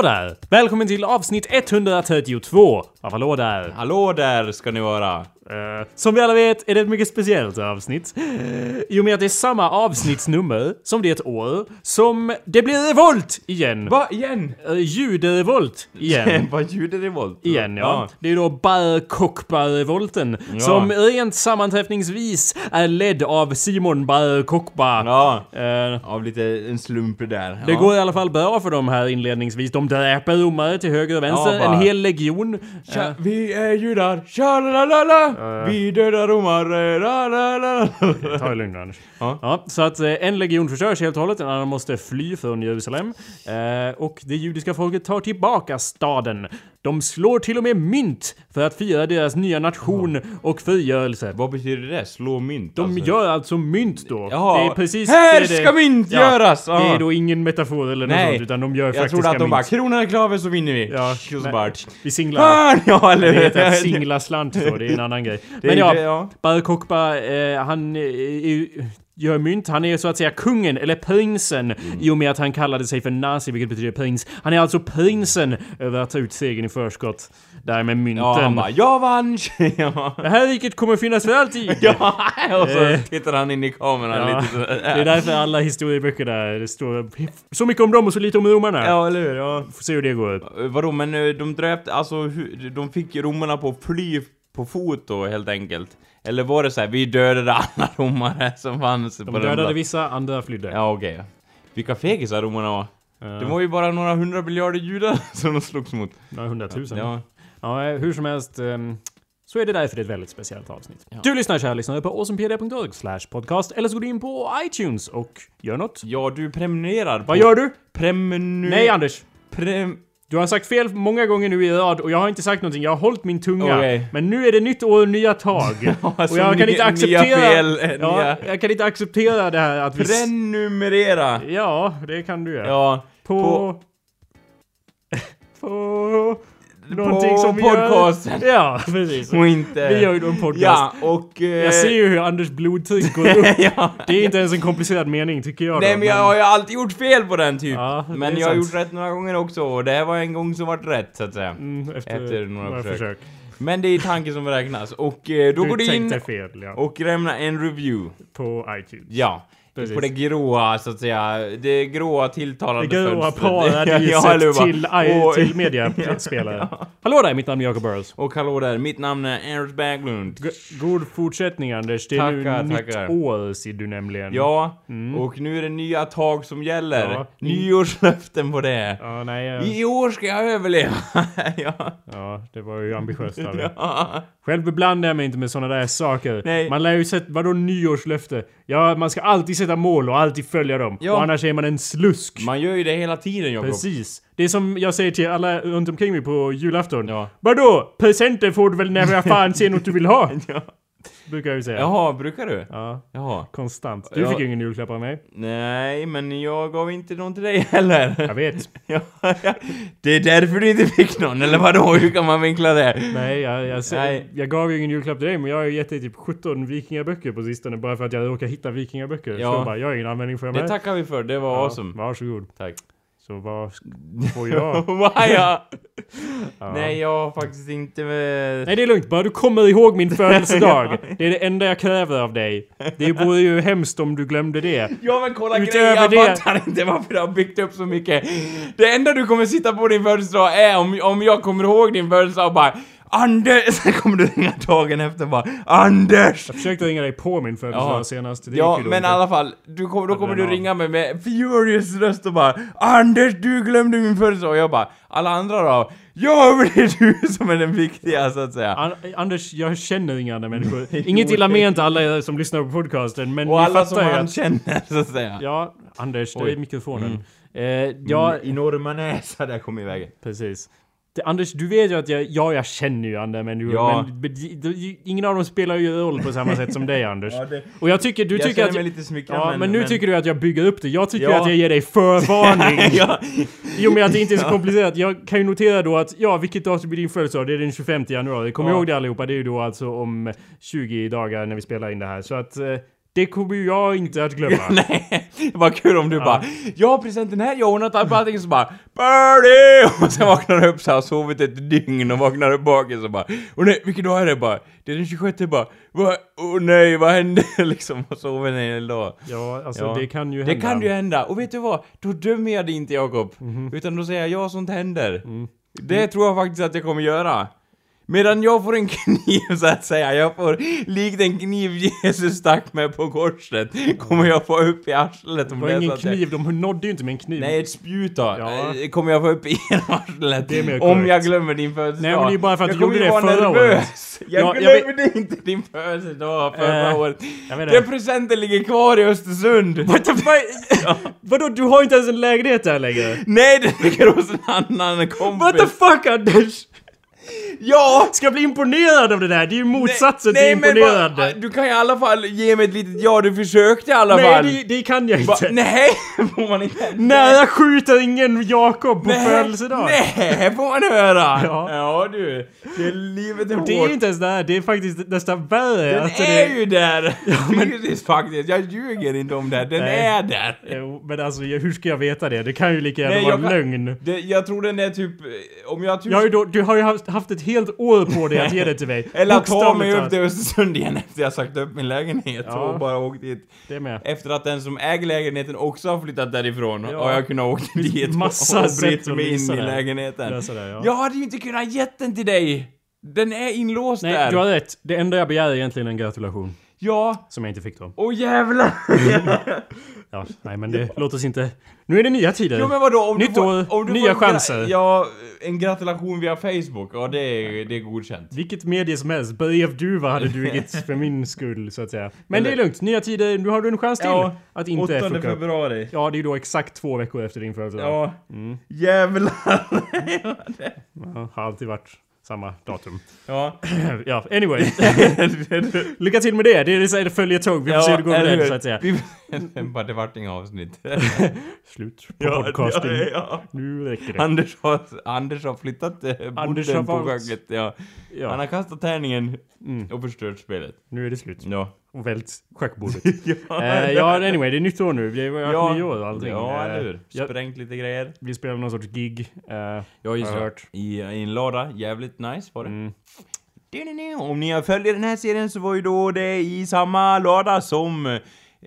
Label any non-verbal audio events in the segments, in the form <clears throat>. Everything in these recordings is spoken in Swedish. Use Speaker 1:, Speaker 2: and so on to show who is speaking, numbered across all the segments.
Speaker 1: Hallå där! Välkommen till avsnitt 132 av Hallå där!
Speaker 2: Hallå där ska ni vara!
Speaker 1: Eh, som vi alla vet är det ett mycket speciellt avsnitt. I och med att det är samma avsnittsnummer som det är ett år som det blir revolt igen.
Speaker 2: Va? Igen?
Speaker 1: Uh, Juderevolt igen. <laughs>
Speaker 2: Vad ljudrevolt?
Speaker 1: Igen ja. Det är då Bar Kokba-revolten som rent sammanträffningsvis är ledd av Simon Bar Kokba.
Speaker 2: Ja.
Speaker 1: Eh,
Speaker 2: Av lite en slump där.
Speaker 1: det
Speaker 2: ja.
Speaker 1: går i alla fall bra för dem här inledningsvis. De dräper romare till höger och vänster.
Speaker 2: Ja,
Speaker 1: en hel legion.
Speaker 2: Tja,
Speaker 1: Eh,
Speaker 2: vi är judar, tja la la la Vi dödar romare, la la la
Speaker 1: Ta det lugnt Anders.
Speaker 2: Ja.
Speaker 1: Ja, så att eh, en legion förstörs helt och hållet, en annan måste fly från Jerusalem. Eh, och det judiska folket tar tillbaka staden. De slår till och med mynt för att fira deras nya nation och frigörelse.
Speaker 2: Vad betyder det? Slå mynt
Speaker 1: De
Speaker 2: alltså?
Speaker 1: gör alltså mynt då.
Speaker 2: Jaha.
Speaker 1: Det är precis
Speaker 2: Här
Speaker 1: det det-
Speaker 2: ska mynt göras!
Speaker 1: Det
Speaker 2: Ja.
Speaker 1: är då ingen metafor eller något
Speaker 2: Nej.
Speaker 1: sånt, utan de gör
Speaker 2: Jag
Speaker 1: faktiska
Speaker 2: trodde att de
Speaker 1: mynt.
Speaker 2: bara kronan eller klaver så vinner vi.
Speaker 1: Ja,
Speaker 2: och så
Speaker 1: men-
Speaker 2: bara...
Speaker 1: Vi singlar.
Speaker 2: Fan, ja eller
Speaker 1: Det heter att singla slant då, det är en annan grej. <laughs> Men
Speaker 2: är
Speaker 1: ja,
Speaker 2: ja.
Speaker 1: Bar Kokba, eh, han eh, är- gör mynt. Han är så att säga kungen, eller prinsen,
Speaker 2: Mm.
Speaker 1: i och med att han kallade sig för nazi, vilket betyder prins. Han är alltså prinsen över att ta ut segern i förskott. Där med mynten.
Speaker 2: Ja, han bara 'Jag vann!' <laughs>
Speaker 1: det här riket kommer finnas för alltid! <laughs>
Speaker 2: ja, och så
Speaker 1: Eh.
Speaker 2: tittar han in i kameran
Speaker 1: Ja.
Speaker 2: lite så.
Speaker 1: Det är därför alla historieböcker där det står så mycket om dem och så lite om romarna.
Speaker 2: Ja, eller hur? Ja.
Speaker 1: Får se hur det går.
Speaker 2: Vadå, men eh, de dräpte, alltså de fick romarna på fly på fot då helt enkelt? Eller var det så här, vi dödade alla romare som fanns på
Speaker 1: De
Speaker 2: den
Speaker 1: dödade
Speaker 2: pla-
Speaker 1: vissa, andra flydde.
Speaker 2: Ja, okej. Vilka fegisar romarna var. Det var ju bara några hundra miljarder judar <laughs> som de slogs mot.
Speaker 1: Några hundratusen.
Speaker 2: Ja.
Speaker 1: Ja, eh, hur som helst. ehm, Så är det därför det är ett väldigt speciellt avsnitt. Du lyssnar kära lyssnare på awesomepedia.org slash podcast eller så går du in på iTunes och gör något.
Speaker 2: Ja, du prenumererar på...
Speaker 1: Vad gör du?
Speaker 2: Premenu...
Speaker 1: Nej Anders!
Speaker 2: Prem...
Speaker 1: Du har sagt fel många gånger nu i rad och jag har inte sagt någonting. Jag har hållit min tunga.
Speaker 2: Okej.
Speaker 1: Men nu är det nytt år och nya tag. <laughs>
Speaker 2: alltså,
Speaker 1: och jag kan inte acceptera...
Speaker 2: fel, eh,
Speaker 1: ja,
Speaker 2: nya-
Speaker 1: jag kan inte acceptera det här att vi...
Speaker 2: Prenumerera!
Speaker 1: Ja, det kan du göra.
Speaker 2: Ja.
Speaker 1: På...
Speaker 2: på- <laughs>
Speaker 1: På... Någonting
Speaker 2: på
Speaker 1: som vi
Speaker 2: podcasten.
Speaker 1: Gör. <laughs> Ja, precis.
Speaker 2: Och inte...
Speaker 1: Vi gör ju då en podcast.
Speaker 2: Ja, och... eh,
Speaker 1: Jag ser ju hur Anders blodtryck går upp. <laughs>
Speaker 2: ja.
Speaker 1: Det är inte ens en komplicerad mening tycker jag
Speaker 2: Nej
Speaker 1: då,
Speaker 2: men jag har ju alltid gjort fel på den typ.
Speaker 1: Ja,
Speaker 2: men jag har
Speaker 1: sant.
Speaker 2: gjort rätt några gånger också och det här var en gång som vart rätt så att säga.
Speaker 1: Mm, efter,
Speaker 2: Efter några försök. Men det är tanken som räknas och eh, då
Speaker 1: du
Speaker 2: går du in
Speaker 1: fel, ja.
Speaker 2: och lämnar en review.
Speaker 1: På iTunes.
Speaker 2: Ja.
Speaker 1: Precis.
Speaker 2: På det gråa så att säga, det gråa tilltalande
Speaker 1: Det gråa paradiset <laughs>
Speaker 2: Ja,
Speaker 1: till,
Speaker 2: Och-
Speaker 1: till <laughs> mediaspelare. Hallå där, mitt namn är Jacob Burrows.
Speaker 2: Och hallå där, mitt namn är Anders Backlund.
Speaker 1: G- God fortsättning Anders. Det är
Speaker 2: Tackar,
Speaker 1: nu
Speaker 2: tackar.
Speaker 1: nytt år ser du nämligen.
Speaker 2: Ja,
Speaker 1: Mm.
Speaker 2: och nu är det nya tag som gäller.
Speaker 1: Ja.
Speaker 2: Nyårslöften på det.
Speaker 1: Ja, nej. eh,
Speaker 2: I år ska jag överleva. <laughs> ja.
Speaker 1: Ja, det var ju ambitiöst av
Speaker 2: ja.
Speaker 1: Själv beblandar jag mig inte med såna där saker.
Speaker 2: Nej.
Speaker 1: Man lär ju sätta, vadå nyårslöfte? Ja, man ska alltid sätta mål och alltid följa dem.
Speaker 2: Ja.
Speaker 1: Och annars är man en slusk.
Speaker 2: Man gör ju det hela tiden Jakob.
Speaker 1: Precis. Det är som jag säger till alla runt omkring mig på julafton.
Speaker 2: Ja.
Speaker 1: Vadå? Presenter får du väl när jag fan ser något du vill ha? <laughs>
Speaker 2: Ja.
Speaker 1: Brukar jag ju säga.
Speaker 2: Jaha, brukar du?
Speaker 1: Ja,
Speaker 2: Jaha.
Speaker 1: konstant. Du fick ju ingen julklapp av mig.
Speaker 2: Nej, men jag gav inte någon till dig heller.
Speaker 1: Jag vet. <laughs>
Speaker 2: Ja, ja. Det är därför du inte fick någon, eller vadå? Hur kan man vinkla det?
Speaker 1: Nej, jag, jag,
Speaker 2: Nej.
Speaker 1: jag gav ju ingen julklapp till dig, men jag har ju gett dig typ 17 vikingaböcker på sistone bara för att jag råkar hitta vikingaböcker.
Speaker 2: Ja.
Speaker 1: Så jag bara, jag har ingen användning för dem
Speaker 2: Det
Speaker 1: här.
Speaker 2: tackar vi för, det var
Speaker 1: Ja,
Speaker 2: awesome.
Speaker 1: Varsågod.
Speaker 2: Tack.
Speaker 1: Så vad <laughs> får jag? <laughs>
Speaker 2: ja. Nej, jag har faktiskt inte med...
Speaker 1: Nej det är lugnt, bara du kommer ihåg min födelsedag. <laughs> Det är det enda jag kräver av dig. Det vore ju hemskt om du glömde det.
Speaker 2: Ja men kolla grejen, jag
Speaker 1: det-
Speaker 2: fattar inte varför det har byggt upp så mycket. Det enda du kommer sitta på din födelsedag är om, om jag kommer ihåg din födelsedag och bara Anders! <laughs> Sen kommer du ringa dagen efter bara Anders!
Speaker 1: Jag försökte ringa dig på min födelsedag
Speaker 2: Ja.
Speaker 1: senast. Det
Speaker 2: Ja, men i alla fall, du kommer, då kommer du ringa mig med furious röst och bara Anders, du glömde min födelsedag! Och jag bara, alla andra då? Ja, <laughs> men det är du som är den viktiga, så att säga.
Speaker 1: An Anders, jag känner inga andra människor. <laughs> Inget illa ment alla som lyssnar på podcasten, men
Speaker 2: Och alla som han
Speaker 1: att...
Speaker 2: känner, så att säga.
Speaker 1: Ja, Anders, det är mikrofonen.
Speaker 2: Mm.
Speaker 1: Eh, ja,
Speaker 2: enorma näsa där kom iväg.
Speaker 1: precis. Anders, du vet ju att jag, ja, jag känner ju andra människor,
Speaker 2: Ja.
Speaker 1: men men de- ingen av dem spelar ju roll på samma sätt som dig, <laughs> Anders.
Speaker 2: Ja, det,
Speaker 1: Och jag tycker, du
Speaker 2: jag
Speaker 1: tycker att...
Speaker 2: mig lite smickrad,
Speaker 1: Ja, men, nu tycker du att jag bygger upp det. Jag tycker
Speaker 2: Ja.
Speaker 1: att jag ger dig förvarning. <laughs>
Speaker 2: ja,
Speaker 1: och med att det inte är så komplicerat. Jag kan ju notera då att, ja, vilket datum blir din födelsedag? Det är den 25 januari. Kom
Speaker 2: Ja.
Speaker 1: ihåg det allihopa. Det är ju då alltså om 20 dagar när vi spelar in det här. Så att... Det kommer ju jag inte att glömma. <laughs>
Speaker 2: Nej, vad kul om du bara Ja, presenten här, jag har ordnat allt på allting så bara Birdie! <laughs> Och sen vaknar du upp så här, har sovit ett dygn och vaknar upp bakis och bara Åh nej, vilken dag är det? Bara, det är den 26 bara åh nej, vad hände? <laughs> liksom, och sovit en hel dag.
Speaker 1: Ja, alltså
Speaker 2: Ja.
Speaker 1: det kan ju hända.
Speaker 2: Det kan ju hända, och vet du vad? Då dömer jag dig inte Jakob.
Speaker 1: Mhm.
Speaker 2: Utan då säger jag ja, sånt händer.
Speaker 1: Mm.
Speaker 2: Det tror jag faktiskt att jag kommer göra. Medan jag får en kniv så att säga, jag får likt en kniv Jesus stack med på korset, kommer jag få upp i arslet om
Speaker 1: Det
Speaker 2: det
Speaker 1: ingen
Speaker 2: att jag-
Speaker 1: kniv, de nådde ju inte med en kniv.
Speaker 2: Nej, ett spjut då.
Speaker 1: Ja.
Speaker 2: Eh, Kommer jag få upp i <laughs> arslet
Speaker 1: Det är mer
Speaker 2: om jag glömmer din födelsedag.
Speaker 1: Nej, men det är bara för att
Speaker 2: jag
Speaker 1: du gjorde det förra
Speaker 2: nervös.
Speaker 1: året.
Speaker 2: Jag
Speaker 1: Ja, jag
Speaker 2: glömde <laughs> inte din födelsedag förra
Speaker 1: Eh,
Speaker 2: året.
Speaker 1: jag vet
Speaker 2: Den presenten ligger kvar i Östersund. <laughs>
Speaker 1: What the fuck? Vadå, du har inte ens en lägenhet där längre?
Speaker 2: Nej, det ligger hos en annan kompis.
Speaker 1: What the fuck Anders?
Speaker 2: Ja!
Speaker 1: Ska jag bli imponerad av det där? Det är ju motsatsen
Speaker 2: nej,
Speaker 1: till
Speaker 2: men
Speaker 1: imponerad.
Speaker 2: va- du kan i alla fall ge mig ett litet ja, du försökte i alla
Speaker 1: nej,
Speaker 2: fall.
Speaker 1: det, det kan jag
Speaker 2: Va?
Speaker 1: inte.
Speaker 2: Nej, <laughs> får man inte.
Speaker 1: Nej, jag skjuter ingen Jakob på
Speaker 2: Nej,
Speaker 1: födelsedag.
Speaker 2: Nej, får man höra. <laughs>
Speaker 1: Ja.
Speaker 2: ja du. Det är livet är
Speaker 1: Och det är
Speaker 2: hårt.
Speaker 1: ju inte ens där, det är faktiskt nästan värre.
Speaker 2: Den
Speaker 1: Alltså,
Speaker 2: är
Speaker 1: det,
Speaker 2: ju där! <laughs> Fysiskt faktiskt, jag ljuger inte om det. Den
Speaker 1: Nej.
Speaker 2: är där.
Speaker 1: Jo, men alltså hur ska jag veta det? Det kan ju lika gärna
Speaker 2: Nej,
Speaker 1: vara
Speaker 2: kan-
Speaker 1: lögn.
Speaker 2: Det, jag tror den är typ, eh, om jag typ...
Speaker 1: Jag har ju då, du har ju haft, haft ett helt år på dig att ge det till mig. <laughs>
Speaker 2: Eller att ta mig upp till Östersund igen efter jag sagt upp min lägenhet
Speaker 1: Ja.
Speaker 2: och bara åkt dit.
Speaker 1: Det med.
Speaker 2: Efter att den som äger lägenheten också har flyttat därifrån
Speaker 1: Ja.
Speaker 2: och jag kunnat åka dit
Speaker 1: massa
Speaker 2: och,
Speaker 1: att
Speaker 2: mig in i lägenheten.
Speaker 1: Det, ja.
Speaker 2: Jag hade ju inte kunnat gett den till dig! Den är inlåst
Speaker 1: Nej,
Speaker 2: där.
Speaker 1: du har rätt. Det enda jag begär är egentligen en gratulation.
Speaker 2: Ja.
Speaker 1: Som jag inte fick då.
Speaker 2: Åh jävlar! <laughs>
Speaker 1: Ja, nej men det, låt oss inte... Nu är det nya tider.
Speaker 2: Jo men vadå, om
Speaker 1: Nytt
Speaker 2: du får,
Speaker 1: år,
Speaker 2: om du
Speaker 1: nya
Speaker 2: får
Speaker 1: chanser.
Speaker 2: Ja, en gratulation via Facebook, ja det är, det är godkänt.
Speaker 1: Vilket medie som helst. Brevduva hade dugit <laughs> för min skull, så att säga. Men det är
Speaker 2: Eller-
Speaker 1: lugnt. Nya tider, nu har du en chans till
Speaker 2: Ja,
Speaker 1: att inte
Speaker 2: 8
Speaker 1: fucka
Speaker 2: februari.
Speaker 1: Ja, det är då exakt två veckor efter din födelsedag.
Speaker 2: Ja,
Speaker 1: Mm.
Speaker 2: jävlar. <laughs>
Speaker 1: Ja, har alltid varit samma datum.
Speaker 2: ja. <clears throat>
Speaker 1: ja, anyway. <laughs> Lycka till med det. Det är det följer tåg. Vi får se hur det går med den,
Speaker 2: hur?
Speaker 1: så att säga. <laughs>
Speaker 2: Bara det vart inga avsnitt. <laughs>
Speaker 1: Slut på podcasting.
Speaker 2: ja, ja.
Speaker 1: Nu räcker det.
Speaker 2: Anders har, Anders har flyttat eh,
Speaker 1: Anders har
Speaker 2: på schacket, ja. Han
Speaker 1: Ja,
Speaker 2: har kastat tärningen
Speaker 1: Mm.
Speaker 2: och förstört spelet.
Speaker 1: nu är det slut.
Speaker 2: Ja.
Speaker 1: Och vält schackbordet. <laughs>
Speaker 2: ja,
Speaker 1: Eh, ja, anyway, det är nytt år nu. Det har
Speaker 2: Ja.
Speaker 1: nyår och allting.
Speaker 2: Ja,
Speaker 1: Eh,
Speaker 2: eller hur?
Speaker 1: jag-
Speaker 2: Sprängt lite grejer.
Speaker 1: Vi spelar någon sorts gig. eh,
Speaker 2: Ja,
Speaker 1: har
Speaker 2: just
Speaker 1: jag
Speaker 2: det.
Speaker 1: hört.
Speaker 2: I, I en lada. Jävligt nice var det.
Speaker 1: Mm.
Speaker 2: Om ni har följt den här serien så var ju då det i samma lada som...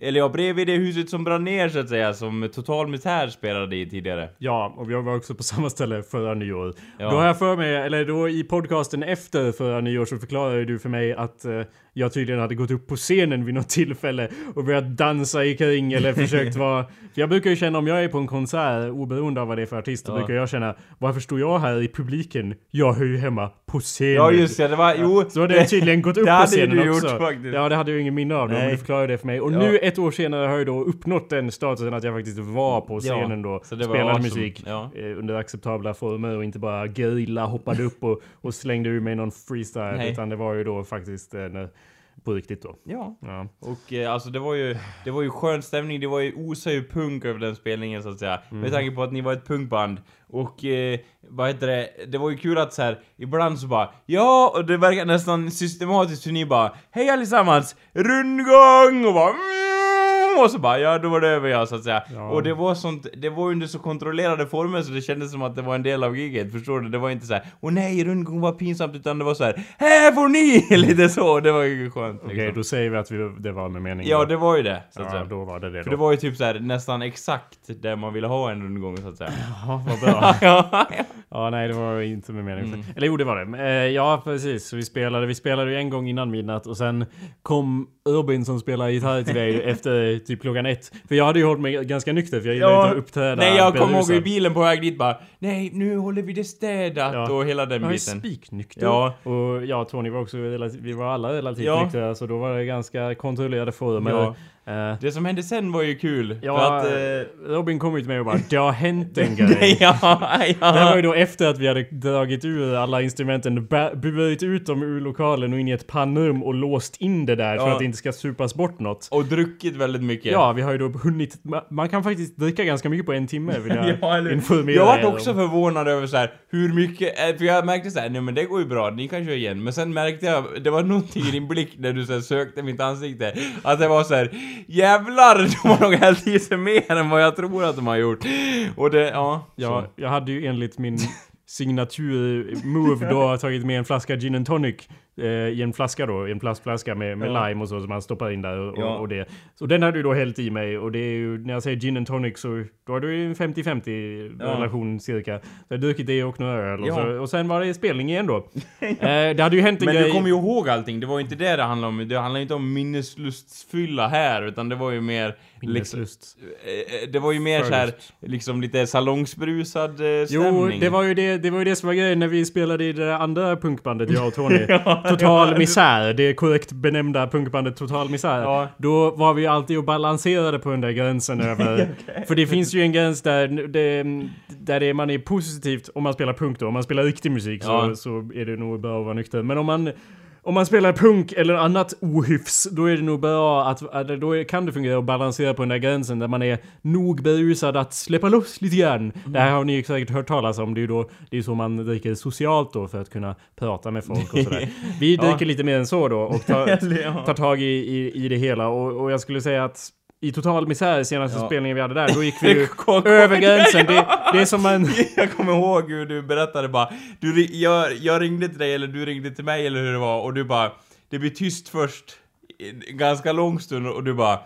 Speaker 2: Eller ja, bredvid det huset som brann ner så att säga, som Total Misär spelade i tidigare.
Speaker 1: Ja, och vi var också på <laughs> samma ställe förra nyår.
Speaker 2: Ja.
Speaker 1: Då har jag för mig, eller då i podcasten efter förra nyår så förklarade du för mig att eh, jag tydligen hade gått upp på scenen vid något tillfälle och börjat dansa i kring eller <laughs> försökt vara... För jag brukar ju känna om jag är på en konsert, oberoende av vad det är för artist, då
Speaker 2: Ja.
Speaker 1: brukar jag känna varför står jag här i publiken? Jag hör ju hemma på scenen.
Speaker 2: Ja, just det, det var... Jo,
Speaker 1: Så hade jag tydligen gått upp <laughs>
Speaker 2: det
Speaker 1: på
Speaker 2: hade
Speaker 1: scenen
Speaker 2: du
Speaker 1: också.
Speaker 2: gjort faktiskt.
Speaker 1: Ja, det hade jag ju ingen minne av då, men du förklarade det för mig. Och
Speaker 2: Ja.
Speaker 1: nu ett år senare har jag då uppnått den statusen att jag faktiskt var på scenen då.
Speaker 2: det var
Speaker 1: spelade
Speaker 2: awesome.
Speaker 1: musik
Speaker 2: Ja.
Speaker 1: eh, under acceptabla former och inte bara grilla, hoppade upp och, och slängde ur mig någon freestyle.
Speaker 2: Nej.
Speaker 1: Utan det var ju då faktiskt eh, på riktigt då.
Speaker 2: Ja.
Speaker 1: Ja.
Speaker 2: Och eh, alltså det var ju, det var ju skön stämning, det var ju osar ju punk över den spelningen så att säga.
Speaker 1: Mm.
Speaker 2: Med tanke på att ni var ett punkband. Och eh, vad heter det, det var ju kul att så här, ibland så bara Ja, och det verkar nästan systematiskt hur ni bara Hej allesammans! Rundgång! Och bara mm, och så bara, ja då var det över ja så att säga.
Speaker 1: Ja.
Speaker 2: Och det var sånt, det var under så kontrollerade former så det kändes som att det var en del av giget, förstår du? Det var inte så här, åh nej, rundgång var pinsamt, utan det var så här, här får ni! Lite så, det var ju skönt.
Speaker 1: Okej,
Speaker 2: liksom.
Speaker 1: då säger vi att vi, det var med mening.
Speaker 2: Ja, det var ju det, så att
Speaker 1: ja,
Speaker 2: säga.
Speaker 1: då var det det
Speaker 2: För
Speaker 1: då.
Speaker 2: det var ju typ så här, nästan exakt där man ville ha en rundgång så att säga.
Speaker 1: Ja, vad bra.
Speaker 2: ja, ja.
Speaker 1: Ja, nej det var inte med mening.
Speaker 2: Mm.
Speaker 1: Eller jo, det var det. Eh, ja, precis. Så vi spelade, vi spelade ju en gång innan midnatt och sen kom Urban som spelar gitarr till dig efter typ klockan ett. För jag hade ju hållit mig ganska nykter för jag gillade
Speaker 2: Ja.
Speaker 1: inte att uppträda
Speaker 2: Nej, jag kommer ihåg i bilen på väg dit bara, nej, nu håller vi det städat
Speaker 1: Ja.
Speaker 2: och hela den
Speaker 1: Jag är
Speaker 2: biten.
Speaker 1: spiknykter.
Speaker 2: Ja.
Speaker 1: Och jag och Tony var också relativt, vi var alla relativt
Speaker 2: Ja.
Speaker 1: nyktra så då var det ganska kontrollerade former.
Speaker 2: Ja.
Speaker 1: Eh,
Speaker 2: Det som hände sen var ju kul.
Speaker 1: ja,
Speaker 2: För att... Eh,
Speaker 1: Robin kom ju till mig och bara det har hänt en <laughs> grej.
Speaker 2: nej, ja,
Speaker 1: Det var
Speaker 2: ja.
Speaker 1: ju då efter att vi hade dragit ur alla instrumenten, burit ut dem ur lokalen och in i ett pannrum och låst in det där för
Speaker 2: Ja.
Speaker 1: att det inte ska supas bort något.
Speaker 2: Och druckit väldigt mycket.
Speaker 1: Ja, vi har ju då hunnit... ma- Man kan faktiskt dricka ganska mycket på en timme vill jag <laughs>
Speaker 2: Ja, eller
Speaker 1: informera
Speaker 2: Jag var
Speaker 1: om.
Speaker 2: också förvånad över så här hur mycket, eh, för jag märkte så här, nej men det går ju bra, ni kan köra igen. Men sen märkte jag, det var någonting i din blick när du så här, sökte mitt ansikte, att det var så här, jävlar, <laughs> de har nog hällt i sig mer än vad jag tror att de har gjort. Och det, ja.
Speaker 1: Ja, jag hade ju enligt min signatur-move då tagit med en flaska gin and tonic i en flaska då, i en plastflaska med, med
Speaker 2: Ja.
Speaker 1: lime och så som man stoppar in där och,
Speaker 2: Ja.
Speaker 1: och det. Så den hade du då hällt i mig och det är ju, när jag säger gin and tonic så då har du ju en 50-50
Speaker 2: Ja.
Speaker 1: relation cirka. Så jag druckit det och några öl och, så, och sen var det spelning igen då. <laughs> eh, det hade ju hänt en
Speaker 2: Men
Speaker 1: grej...
Speaker 2: du kommer ju ihåg allting, det var ju inte det det handlade om. Det handlade inte om minneslustfylla här, utan det var ju mer... Liksom,
Speaker 1: Minneslust.
Speaker 2: eh, det var ju mer så här, liksom lite salongsbrusad eh,
Speaker 1: Jo,
Speaker 2: stämning.
Speaker 1: det var, ju det, det var ju det som var grejen när vi spelade i det där andra punkbandet, jag och Tony. <laughs> <laughs> Total Misär, det korrekt benämnda punkbandet Total Misär.
Speaker 2: Ja.
Speaker 1: Då var vi alltid och balanserade på den där gränsen <laughs> över... För det finns ju en gräns där, det, där det, man är positivt om man spelar punk då. Om man spelar riktig musik
Speaker 2: Ja.
Speaker 1: så, så är det nog bra att vara nykter. Men om man om man spelar punk eller annat ohyfs, då är det nog bra att, då kan det fungera att balansera på den där gränsen där man är nog berusad att släppa loss lite grann. Det här har ni säkert hört talas om, det är ju då, det är så man dricker socialt då för att kunna prata med folk och sådär. <laughs> Vi
Speaker 2: Ja.
Speaker 1: dricker lite mer än så då och tar, <laughs>
Speaker 2: Ja.
Speaker 1: tar tag i, i, i det hela och, och jag skulle säga att i total misär senaste
Speaker 2: Ja.
Speaker 1: spelningen vi hade där, då gick vi ju <laughs> över gränsen. Det, det är som man... <laughs>
Speaker 2: Jag kommer ihåg hur du berättade bara, du, jag, jag ringde till dig eller du ringde till mig eller hur det var och du bara, det blir tyst först en ganska lång stund och du bara,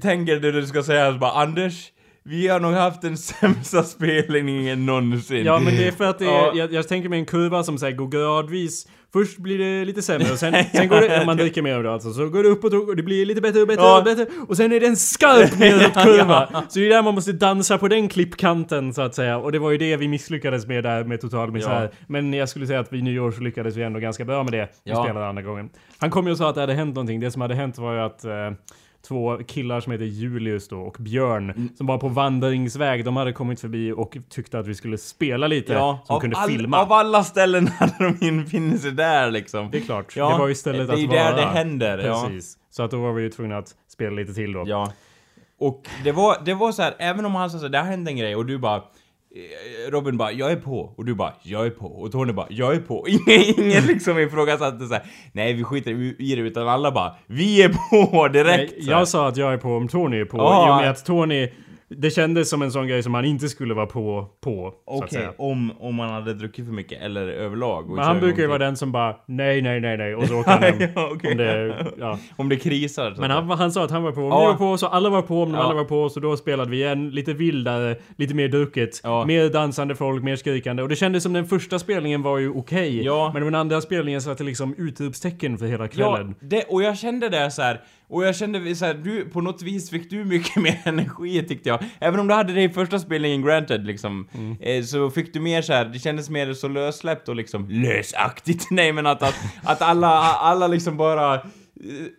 Speaker 2: tänker det du ska säga så bara, Anders, vi har nog haft den <laughs> sämsta spelningen någonsin.
Speaker 1: Ja men det är för att det är,
Speaker 2: Ja.
Speaker 1: jag, jag tänker mig en kurva som här går gradvis Först blir det lite sämre och sen, <laughs> sen går det, om man dricker mer av det alltså, så går det uppåt och det blir lite bättre och bättre
Speaker 2: Ja.
Speaker 1: och bättre. Och sen är det en skarp <laughs> nedåtkurva! Så det är där man måste dansa på den klippkanten så att säga. Och det var ju det vi misslyckades med där med total misär.
Speaker 2: Ja.
Speaker 1: Men jag skulle säga att vid nyår så lyckades vi ändå ganska bra med det. Vi
Speaker 2: Ja.
Speaker 1: spelade andra gången. Han kom ju och sa att det hade hänt någonting, det som hade hänt var ju att eh, Två killar som heter Julius då och Björn
Speaker 2: Mm.
Speaker 1: Som var på vandringsväg, de hade kommit förbi och tyckte att vi skulle spela lite
Speaker 2: Ja,
Speaker 1: Som kunde
Speaker 2: all,
Speaker 1: filma
Speaker 2: av alla ställen <laughs> hade de infunnit sig där liksom.
Speaker 1: Det är klart,
Speaker 2: Ja,
Speaker 1: det var ju stället
Speaker 2: det är
Speaker 1: att
Speaker 2: ju
Speaker 1: vara
Speaker 2: där det händer, ja.
Speaker 1: Precis, så att då var vi ju tvungna att spela lite till då
Speaker 2: Ja. Och det var, det var så här, även om han sa så här, det har hänt en grej och du bara Robin bara 'Jag är på' och du bara 'Jag är på' och Tony bara 'Jag är på' Ingen, <laughs> ingen liksom ifrågasatte såhär 'Nej vi skiter i det' utan alla bara 'Vi är på' <laughs> direkt
Speaker 1: Nej. Jag sa att jag är på om Tony är på,
Speaker 2: Ja.
Speaker 1: i och med att Tony Det kändes som en sån grej som han inte skulle vara på, på
Speaker 2: Okej,
Speaker 1: säga
Speaker 2: om, om man hade druckit för mycket eller överlag
Speaker 1: Men han brukar ju vara den som bara nej, nej, nej, nej och så åker han hem. <laughs>
Speaker 2: Ja, okej.
Speaker 1: Om det, ja.
Speaker 2: Om det krisar
Speaker 1: Men han, han sa att han var på, om
Speaker 2: Ja.
Speaker 1: var på, så alla var på, om
Speaker 2: Ja.
Speaker 1: alla var på, så då spelade vi igen. Lite vildare, lite mer drucket,
Speaker 2: Ja.
Speaker 1: mer dansande folk, mer skrikande. Och det kändes som den första spelningen var ju okej.
Speaker 2: Ja.
Speaker 1: Men den andra spelningen satte liksom utropstecken för hela
Speaker 2: Ja,
Speaker 1: kvällen.
Speaker 2: det, och jag kände det så här. Och jag kände så här, du, på något vis fick du mycket <laughs> mer energi tyckte jag. Även om du hade det i första spelningen granted liksom.
Speaker 1: Mm.
Speaker 2: Eh, så fick du mer så här, det kändes mer så lössläppt och liksom lösaktigt. <laughs> Nej men att, att, att alla, alla liksom bara eh,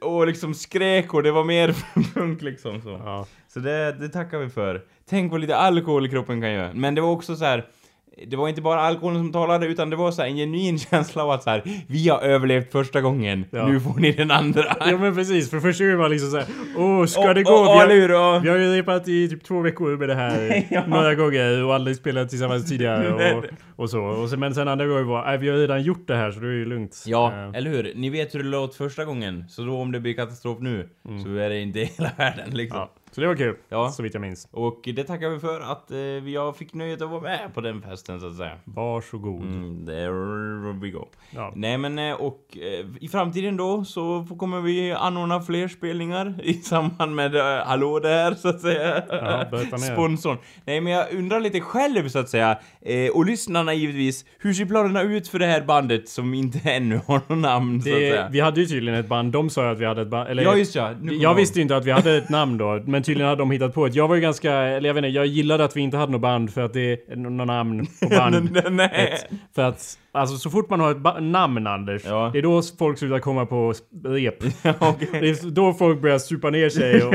Speaker 2: och liksom skrek och det var mer <laughs> punk liksom så.
Speaker 1: Ja.
Speaker 2: Så det, det tackar vi för. Tänk vad lite alkohol kroppen kan göra. Men det var också så här. Det var inte bara alkoholen som talade utan det var så en genuin <laughs> känsla av att så här, vi har överlevt första gången,
Speaker 1: Ja.
Speaker 2: nu får ni den andra. <laughs>
Speaker 1: Ja men precis, för första gången var liksom såhär Åh, ska
Speaker 2: Och-
Speaker 1: det gå?
Speaker 2: och
Speaker 1: vi, har, vi har ju repat i typ två veckor med det här <laughs>
Speaker 2: Ja.
Speaker 1: några gånger och aldrig spelat tillsammans tidigare och, och så. Och sen, men sen andra gången var vi har redan gjort det här så det är ju lugnt.
Speaker 2: Ja,
Speaker 1: Eh,
Speaker 2: eller hur? Ni vet hur det låt första gången, så då om det blir katastrof nu, så är det inte hela världen liksom.
Speaker 1: ja. Så det var kul,
Speaker 2: Ja.
Speaker 1: så vitt jag minns.
Speaker 2: Och det tackar vi för att eh, jag fick nöjet att vara med på den festen så att säga.
Speaker 1: Varsågod.
Speaker 2: Mm, there we go.
Speaker 1: Ja.
Speaker 2: Nej men eh, och eh, i framtiden då så kommer vi anordna fler spelningar <laughs> i samband med eh, Hallå där så att säga.
Speaker 1: Ja.
Speaker 2: Sponsorn. Nej men jag undrar lite själv så att säga, eh, och lyssnarna givetvis, hur ser planerna ut för det här bandet som inte <laughs> ännu har något namn så att
Speaker 1: Det,
Speaker 2: säga?
Speaker 1: vi hade ju tydligen ett band, de sa ju att vi hade ett band, eller
Speaker 2: Ja just ja,
Speaker 1: jag visste ju inte att vi hade ett namn då, men tydligen hade de hittat på ett. Jag var ju ganska, eller jag vet inte, jag gillade att vi inte hade något band för att det är något namn på <laughs> band.
Speaker 2: Nej.
Speaker 1: För att, alltså så fort man har ett namn Anders,
Speaker 2: Ja.
Speaker 1: det är då folk slutar komma på rep. <laughs>
Speaker 2: Okej.
Speaker 1: Det är då folk börjar supa ner sig <laughs> och,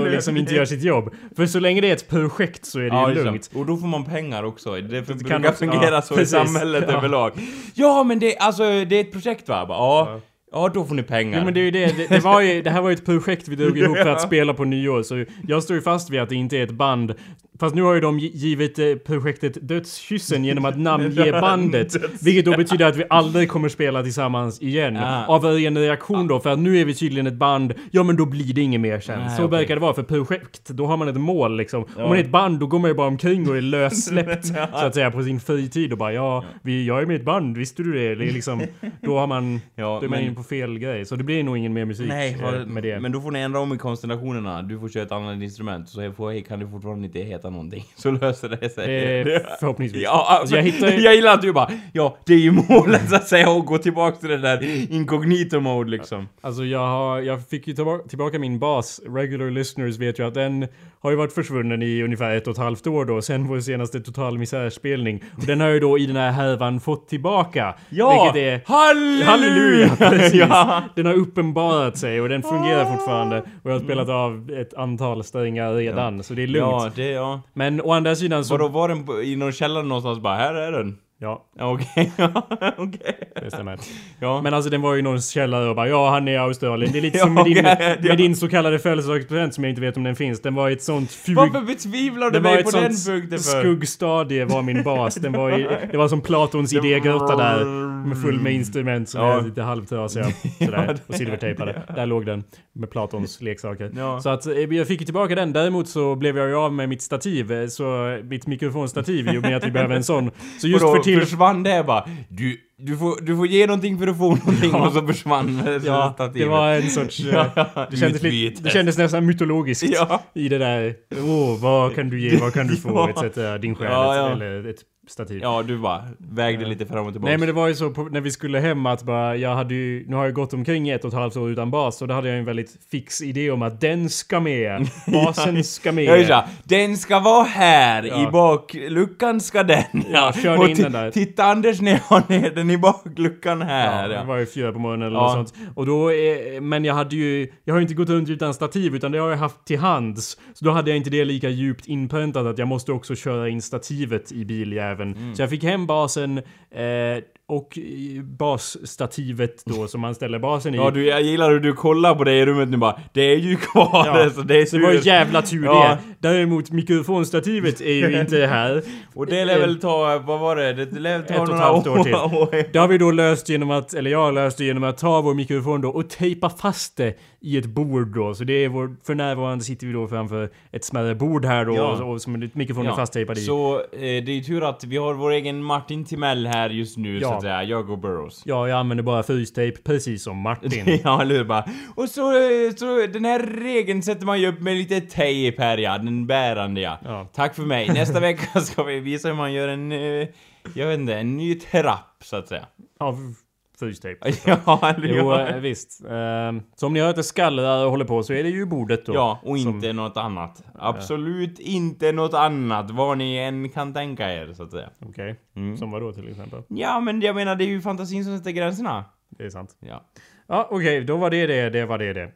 Speaker 1: och liksom inte gör sitt jobb. För så länge det är ett projekt så är det
Speaker 2: Ja,
Speaker 1: ju lugnt.
Speaker 2: det. Och då får man pengar också. Det
Speaker 1: kan
Speaker 2: brukar
Speaker 1: också-
Speaker 2: fungera
Speaker 1: ja,
Speaker 2: så
Speaker 1: precis.
Speaker 2: i samhället
Speaker 1: Ja.
Speaker 2: överlag. Ja, men det, alltså, det är ett projekt va? Ja.
Speaker 1: Ja.
Speaker 2: Ja, då får ni pengar.
Speaker 1: Ja men det är ju det, det, det var ju, det här var ju ett projekt vi drog <laughs> ihop för att spela på nyår så jag står ju fast vid att det inte är ett band. Fast nu har ju de gi- givit eh, projektet Dödskyssen genom att namnge <laughs> bandet. Vilket då betyder att vi aldrig kommer spela tillsammans igen.
Speaker 2: Ah.
Speaker 1: Av en reaktion då, för att nu är vi tydligen ett band, ja men då blir det inget mer sen.
Speaker 2: Nej,
Speaker 1: så
Speaker 2: okej.
Speaker 1: verkar det vara för projekt, då har man ett mål liksom. Om man är ett band då går man ju bara omkring och är lössläppt <laughs> så att säga på sin fritid och bara ja, vi, jag är med i ett band, visste du det? Är liksom, då har man,
Speaker 2: Ja,
Speaker 1: då är man
Speaker 2: men-
Speaker 1: inne på fel grej. Så det blir nog ingen mer musik
Speaker 2: Nej,
Speaker 1: eh,
Speaker 2: vad-
Speaker 1: med det.
Speaker 2: men då får ni ändra om i konstellationerna. Du får köra ett annat instrument, så får, kan det fortfarande inte heta någonting. <laughs> Så löser det sig.
Speaker 1: Eh, <laughs> förhoppningsvis.
Speaker 2: Ja,
Speaker 1: Alltså, jag hittar ju- <laughs>
Speaker 2: jag gillar att du bara Ja, det är ju målet så att säga att gå tillbaka till det där incognito mode liksom.
Speaker 1: Alltså jag har, jag fick ju tillbaka min bas. Regular listeners vet ju att den har ju varit försvunnen i ungefär ett och ett halvt år då, sen vår senaste total misärspelning. Och den har ju då i den här härvan fått tillbaka.
Speaker 2: Ja!
Speaker 1: Vilket är
Speaker 2: Halleluja!
Speaker 1: Halleluja! Precis! <laughs>
Speaker 2: ja.
Speaker 1: Den har uppenbarat sig och den fungerar fortfarande. Och jag har spelat av ett antal strängar redan, så det är lugnt.
Speaker 2: Ja, det, ja.
Speaker 1: Men å andra sidan så...
Speaker 2: Vadå, var den i någon källare någonstans bara, här är den?
Speaker 1: Ja,
Speaker 2: Okej, <laughs> ja, okej.
Speaker 1: det stämmer.
Speaker 2: Ja.
Speaker 1: Men alltså den var ju någon källare och bara ja han är i Australien. Det är lite <laughs>
Speaker 2: Ja,
Speaker 1: som med din,
Speaker 2: okej, ja.
Speaker 1: med din så kallade födelsedagspresent som jag inte vet om den finns. Den var i ett sånt fug...
Speaker 2: Varför betvivlar du mig på den punkten för?
Speaker 1: skuggstadie var min bas. Den var i, <laughs> det var som Platons idégrotta där. Med full med instrument som är lite halvtrasiga. Sådär. Och silvertejpade. Där låg den. Med Platons leksaker. Så att eh, jag fick ju tillbaka den. Däremot så blev jag ju av med mitt stativ. eh, Så mitt mikrofonstativ i och med att vi behöver en sån. Så just för till...
Speaker 2: försvann det bara. Du, du, får, du får ge någonting för att få någonting
Speaker 1: Ja.
Speaker 2: och så försvann
Speaker 1: Ja,
Speaker 2: stativet.
Speaker 1: det var en sorts... eh,
Speaker 2: Ja,
Speaker 1: Det kändes, lite, det kändes nästan mytologiskt
Speaker 2: Ja.
Speaker 1: i det där. Åh, vad kan du ge, vad kan du få, <laughs>
Speaker 2: Ja.
Speaker 1: etc. Din själ,
Speaker 2: Ja, ja.
Speaker 1: eller ett stativ.
Speaker 2: Ja, du bara vägde lite fram och tillbaka.
Speaker 1: Nej men det var ju så på, när vi skulle hem att bara, jag hade ju, nu har jag gått omkring i ett och ett halvt år utan bas och då hade jag en väldigt fix idé om att den ska med. <laughs> Basen ska med.
Speaker 2: Jag sa, den ska vara här,
Speaker 1: Ja.
Speaker 2: i bakluckan ska den.
Speaker 1: Ja, körde
Speaker 2: och
Speaker 1: in den där.
Speaker 2: Titta Anders när jag har ner den i bakluckan här.
Speaker 1: Ja,
Speaker 2: Ja,
Speaker 1: det var ju fyra på morgonen eller
Speaker 2: Ja.
Speaker 1: något sånt. Och då, eh, men jag hade ju, jag har ju inte gått runt utan stativ utan det har jag haft till hands. Så då hade jag inte det lika djupt inpräntat att jag måste också köra in stativet i biljäveln.
Speaker 2: Mm.
Speaker 1: Så jag fick hem basen eh, och basstativet då som man ställer basen i.
Speaker 2: Ja, du, jag gillar hur du kollar på det i rummet nu bara, det är ju kvar
Speaker 1: Ja,
Speaker 2: så det är
Speaker 1: det var ju jävla tur
Speaker 2: Ja.
Speaker 1: det. Däremot mikrofonstativet är ju inte här. <laughs>
Speaker 2: Och det lär väl ta, vad var det? Det lär ta
Speaker 1: Ett
Speaker 2: några
Speaker 1: halvt år till.
Speaker 2: år. <laughs>
Speaker 1: Det har vi då löst genom att, eller jag har löst det genom att ta vår mikrofon då och tejpa fast det i ett bord då. Så det är vår, för närvarande sitter vi då framför ett smärre bord här då
Speaker 2: Ja.
Speaker 1: och, och som mikrofonen är
Speaker 2: Ja,
Speaker 1: fasttejpad i.
Speaker 2: Så eh, det är ju tur att vi har vår egen Martin Timell här just nu
Speaker 1: Ja.
Speaker 2: Att säga, jag och Burrows.
Speaker 1: Ja, jag använder bara frystejp precis som Martin. <laughs>
Speaker 2: ja, eller? Bara. Och så, så den här regeln sätter man ju upp med lite tejp här ja, den bärande ja.
Speaker 1: Ja.
Speaker 2: Tack för mig. Nästa <laughs> vecka ska vi visa hur man gör en, eh, jag vet inte, en ny trapp så att säga.
Speaker 1: Av frystejp. <laughs>
Speaker 2: ja, eller
Speaker 1: Jo, eh, visst. Ehm, så om ni hör att det skallrar och håller på så är det ju bordet då.
Speaker 2: Ja, och
Speaker 1: som-
Speaker 2: inte något annat. Absolut inte något annat, vad ni än kan tänka er så att säga.
Speaker 1: Okej.
Speaker 2: Mm.
Speaker 1: Som vad då till exempel?
Speaker 2: Ja, men jag menar det är ju fantasin som sätter gränserna.
Speaker 1: Det är sant.
Speaker 2: Ja.
Speaker 1: Ja, okej. Då var det det. Det var det det.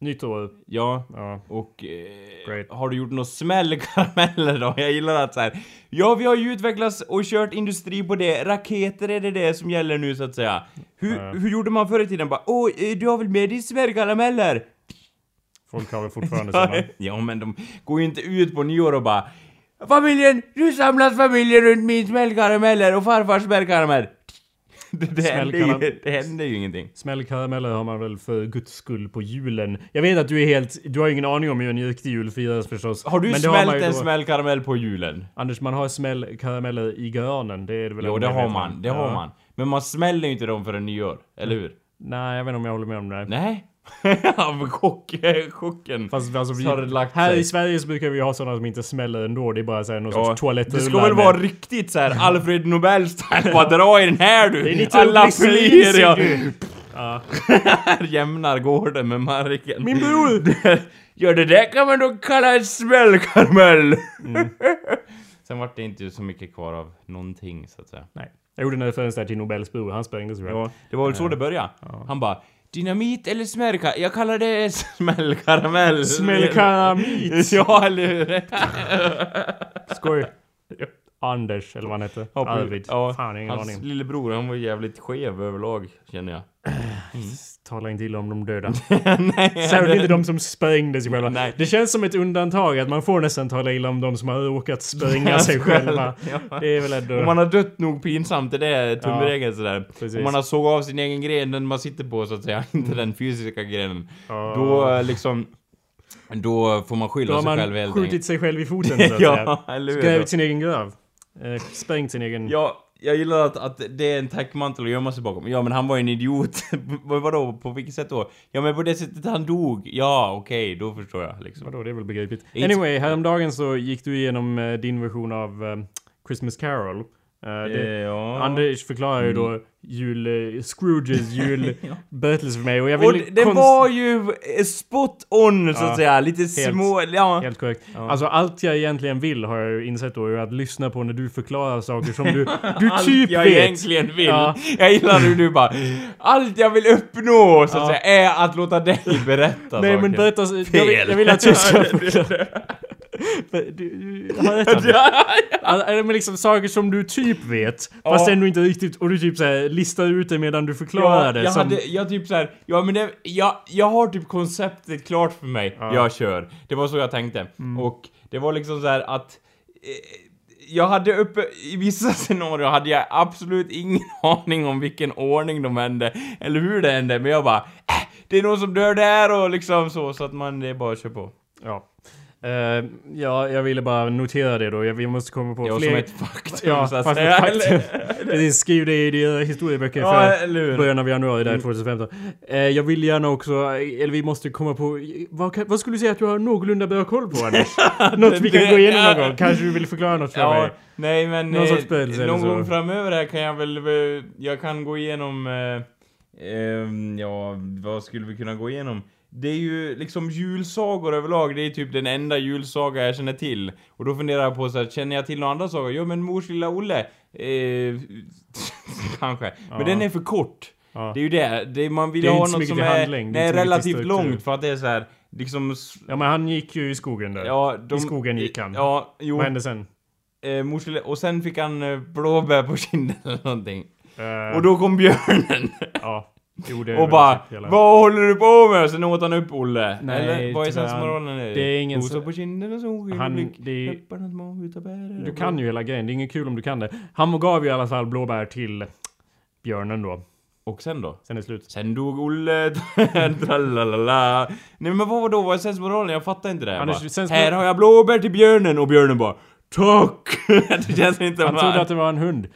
Speaker 1: Nytt år.
Speaker 2: Ja,
Speaker 1: Ja.
Speaker 2: och eh, har du gjort några smällkarameller <laughs> då? Jag gillar att så här. Ja, vi har ju utvecklats och kört industri på det. Raketer är det det som gäller nu så att säga. Hur,
Speaker 1: Ja.
Speaker 2: hur gjorde man förr i tiden? Bara, åh, eh, du har väl med dig smällkarameller?
Speaker 1: Folk har väl fortfarande sådana. <laughs>
Speaker 2: ja, men de går ju inte ut på nyår och bara Familjen, nu samlas familjen runt min smällkarameller och farfars smällkaramell. <laughs> Det, det, händer ju, det händer ju ingenting.
Speaker 1: Smällkarameller har man väl för guds skull på julen. Jag vet att du är helt... Du har ingen aning om hur en riktig jul firas förstås.
Speaker 2: Har du smält en smällkaramell på julen?
Speaker 1: Anders, man har smällkarameller i granen. Det är det väl
Speaker 2: Jo, det har man. Det har
Speaker 1: Ja.
Speaker 2: man. Men man smäller ju inte dem förrän nyår, eller hur?
Speaker 1: Nej, jag vet inte om jag håller med om det.
Speaker 2: Nej? <laughs> Av chock, chocken.
Speaker 1: Fast alltså, vi, här
Speaker 2: sig.
Speaker 1: i Sverige så brukar vi ha sådana som inte smäller ändå. Det är bara såhär någon
Speaker 2: Ja,
Speaker 1: sorts toalettrullar
Speaker 2: det ska väl vara riktigt så här Alfred Nobel-style. Bara dra i den här du! Alla flyr ja!
Speaker 1: Ja. <laughs>
Speaker 2: Jämnar gården med marken.
Speaker 1: Min bror! <laughs>
Speaker 2: Ja, det där kan man då kalla en smällkaramell!
Speaker 1: Mm.
Speaker 2: Sen vart det inte så mycket kvar av någonting, så att säga.
Speaker 1: Nej. Jag gjorde en referens där till Nobels bror. Han sprängdes ju.
Speaker 2: Ja, det var väl så det började. Han bara Dynamit eller smälka? Jag kallar det <laughs> smällkaramell.
Speaker 1: Smällkaramit! <laughs>
Speaker 2: ja, eller hur? <laughs>
Speaker 1: Skoj. Anders, eller vad han hette. Arvid.
Speaker 2: Ja,
Speaker 1: Fan, ingen
Speaker 2: hans
Speaker 1: aning.
Speaker 2: lillebror, han var jävligt skev överlag, känner jag. <clears throat>
Speaker 1: Tala inte illa om de döda. <laughs>
Speaker 2: Nej, <laughs>
Speaker 1: Särskilt inte de som sprängde sig själva.
Speaker 2: Nej.
Speaker 1: Det känns som ett undantag att man får nästan tala illa om de som har råkat spränga sig <laughs> själva.
Speaker 2: Ja.
Speaker 1: Det är väl ändå...
Speaker 2: Om man har dött nog pinsamt, det är tumregeln sådär.
Speaker 1: Precis.
Speaker 2: Om man har sågat av sin egen gren, den man sitter på så att säga, inte den fysiska grenen.
Speaker 1: Ja.
Speaker 2: Då liksom... Då får man
Speaker 1: Då
Speaker 2: skylla
Speaker 1: har
Speaker 2: sig
Speaker 1: man
Speaker 2: själv helt
Speaker 1: skjutit
Speaker 2: enkelt.
Speaker 1: sig själv i foten så att säga.
Speaker 2: Ja, hur?
Speaker 1: Grävt sin egen grav. Eh, sprängt sin egen...
Speaker 2: Ja, jag gillar att, att det är en täckmantel att gömma sig bakom. Ja, men han var ju en idiot. <laughs> Vad- Vadå? På vilket sätt då? Ja, men på det sättet han dog. Ja, okej, då förstår jag liksom.
Speaker 1: Vadå, det är väl begripligt. Anyway, häromdagen så gick du igenom eh, din version av eh, Christmas Carol. Eh, det,
Speaker 2: Eh, ja.
Speaker 1: Anders förklarar ju då jul... Eh, Scrooges julberättelse <laughs> för mig och jag
Speaker 2: Och
Speaker 1: vill...
Speaker 2: det
Speaker 1: konst-
Speaker 2: var ju spot on så
Speaker 1: Ja,
Speaker 2: att säga. Lite små... Ja.
Speaker 1: Helt korrekt.
Speaker 2: Ja.
Speaker 1: Alltså allt jag egentligen vill har jag ju insett då är att lyssna på när du förklarar saker som du, <laughs> du
Speaker 2: Allt
Speaker 1: typ
Speaker 2: jag
Speaker 1: vet.
Speaker 2: egentligen vill.
Speaker 1: Ja.
Speaker 2: Jag gillar hur du bara <laughs> Allt jag vill uppnå så att
Speaker 1: Ja.
Speaker 2: säga är att låta dig berätta
Speaker 1: Nej
Speaker 2: saker.
Speaker 1: men berätta, jag vill, jag vill att du ska förklara. Du, du har rätt Anders. <laughs> Alltså, men liksom saker som du typ vet, fast
Speaker 2: Ja.
Speaker 1: ändå inte riktigt, och du typ såhär listar ut det medan du förklarar
Speaker 2: Ja,
Speaker 1: det.
Speaker 2: jag
Speaker 1: som,
Speaker 2: hade, jag typ såhär, ja men det, jag, jag har typ konceptet klart för mig,
Speaker 1: Ja.
Speaker 2: jag kör. Det var så jag tänkte. Och det var liksom så här att eh, jag hade uppe, i vissa <laughs> scenarier hade jag absolut ingen <laughs> aning om vilken ordning de hände, eller hur det hände, men jag bara äh, det är någon som dör där och liksom så, så att man, det är bara att köra på.
Speaker 1: Ja. Eh, ja, jag ville bara notera det då. Vi måste komma på
Speaker 2: Ja,
Speaker 1: fler...
Speaker 2: som ett faktum
Speaker 1: Ja,
Speaker 2: så att
Speaker 1: fast
Speaker 2: säga. <laughs>
Speaker 1: ett faktum. Precis, skriv det i dina historieböcker
Speaker 2: Ja,
Speaker 1: för början av januari där 2015. Eh, jag vill gärna också, eller vi måste komma på, vad, kan- vad skulle du säga att du har någorlunda bra koll på Anders? <laughs> något vi kan
Speaker 2: Det-
Speaker 1: gå igenom någon gång? Kanske du vill förklara något för
Speaker 2: Ja,
Speaker 1: mig?
Speaker 2: nej men
Speaker 1: Någon
Speaker 2: eh,
Speaker 1: sorts eller
Speaker 2: någon gång framöver här kan jag väl, eh, jag kan gå igenom, eh, ehm, ja, vad skulle vi kunna gå igenom? Det är ju liksom julsagor överlag, det är typ den enda julsaga jag känner till. Och då funderar jag på så här, känner jag till några andra sagor? Jo men Mors lilla Olle, eh, <laughs> kanske.
Speaker 1: Ja.
Speaker 2: Men den är för kort.
Speaker 1: Ja.
Speaker 2: Det är ju det, det man vill
Speaker 1: Det är
Speaker 2: ha något som är,
Speaker 1: handling, det är
Speaker 2: relativt långt för att det är så här, liksom...
Speaker 1: Ja men han gick ju i skogen där.
Speaker 2: Ja, de,
Speaker 1: I skogen gick han.
Speaker 2: Ja, jo.
Speaker 1: Vad hände sen?
Speaker 2: Eh, mors lilla, och sen fick han eh, blåbär på kinden eller någonting.
Speaker 1: Eh,
Speaker 2: Och då kom björnen
Speaker 1: Ja. Jo, det är
Speaker 2: och bara
Speaker 1: hela-
Speaker 2: Vad håller du på med? Sen åt han upp Olle.
Speaker 1: Nej,
Speaker 2: eller vad är sensmoralen?
Speaker 1: Det är ingen
Speaker 2: Gosa
Speaker 1: så-
Speaker 2: på kinden och
Speaker 1: Han- det Du kan ju hela grejen, det är inget kul om du kan det. Han gav ju i alla fall blåbär till björnen då.
Speaker 2: Och sen då?
Speaker 1: Sen är det slut.
Speaker 2: Sen dog Olle, <laughs> tralalala. Nej men vad var då? Vad är sensmoralen? Jag fattar inte det. Jag bara,
Speaker 1: sensmor-
Speaker 2: Här har jag blåbär till björnen och björnen bara Tack! <laughs> det känns inte
Speaker 1: Han trodde att det var en hund.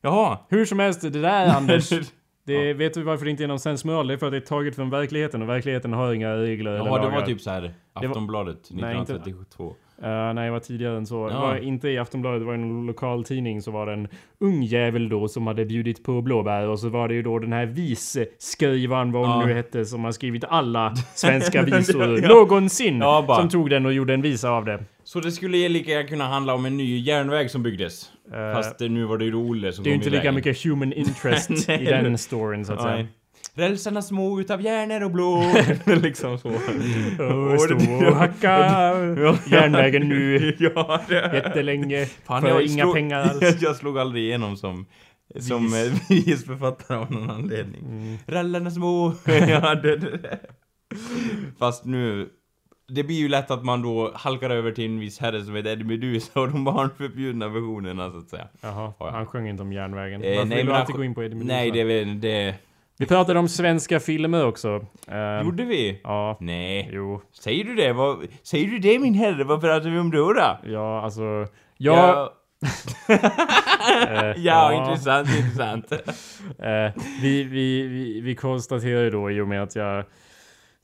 Speaker 2: Jaha.
Speaker 1: Hur som helst, det där Anders. <laughs> Det, Vet du varför det inte är någon sensmoral? Det är för att det är taget från verkligheten och verkligheten har inga regler eller
Speaker 2: Jaha, det
Speaker 1: lagar.
Speaker 2: var typ så här Aftonbladet
Speaker 1: Nej, inte-
Speaker 2: 1932.
Speaker 1: Eh, nej, det var tidigare än så. Det
Speaker 2: Ja.
Speaker 1: var inte i Aftonbladet, det var i en lokal tidning så var det en ung jävel då som hade bjudit på blåbär och så var det ju då den här viceskrivaren, vad hon
Speaker 2: Ja.
Speaker 1: nu hette, som har skrivit alla svenska <laughs> visor
Speaker 2: Ja.
Speaker 1: någonsin.
Speaker 2: Ja, bara.
Speaker 1: Som tog den och gjorde en visa av det.
Speaker 2: Så det skulle lika gärna kunna handla om en ny järnväg som byggdes?
Speaker 1: Eh,
Speaker 2: Fast nu var det ju Olle som
Speaker 1: det är ju
Speaker 2: kom
Speaker 1: inte lika
Speaker 2: vägen.
Speaker 1: mycket human <laughs> interest i den storyn så att säga.
Speaker 2: Nej. Rälsarna små utav järner och blå. <laughs> liksom så.
Speaker 1: Och stå och hacka <laughs> järnvägen nu
Speaker 2: ja, det
Speaker 1: jättelänge
Speaker 2: Fan,
Speaker 1: för
Speaker 2: jag
Speaker 1: inga
Speaker 2: slog-
Speaker 1: pengar alls.
Speaker 2: jag slog aldrig igenom som som
Speaker 1: Vis.
Speaker 2: visförfattare av någon anledning.
Speaker 1: Mm.
Speaker 2: Rallarna små. ja, det, det. Fast nu, det blir ju lätt att man då halkar över till en viss herre som heter Eddie Meduza och de barnförbjudna versionerna så att säga.
Speaker 1: Jaha,
Speaker 2: Ja.
Speaker 1: han sjöng inte om järnvägen.
Speaker 2: Eh,
Speaker 1: Varför
Speaker 2: nej,
Speaker 1: vill du alltid gå in på Eddie Meduza?
Speaker 2: Nej, det är det...
Speaker 1: Vi pratade om svenska filmer också. Eh,
Speaker 2: Gjorde vi?
Speaker 1: Ja,
Speaker 2: Nej.
Speaker 1: jo.
Speaker 2: Säger du det? Vad, säger du det min herre? Vad pratar vi om då då?
Speaker 1: Ja, alltså... Jag... <laughs> eh,
Speaker 2: ja, intressant, intressant. <laughs>
Speaker 1: Eh, vi, vi, vi, vi konstaterar ju då i och med att jag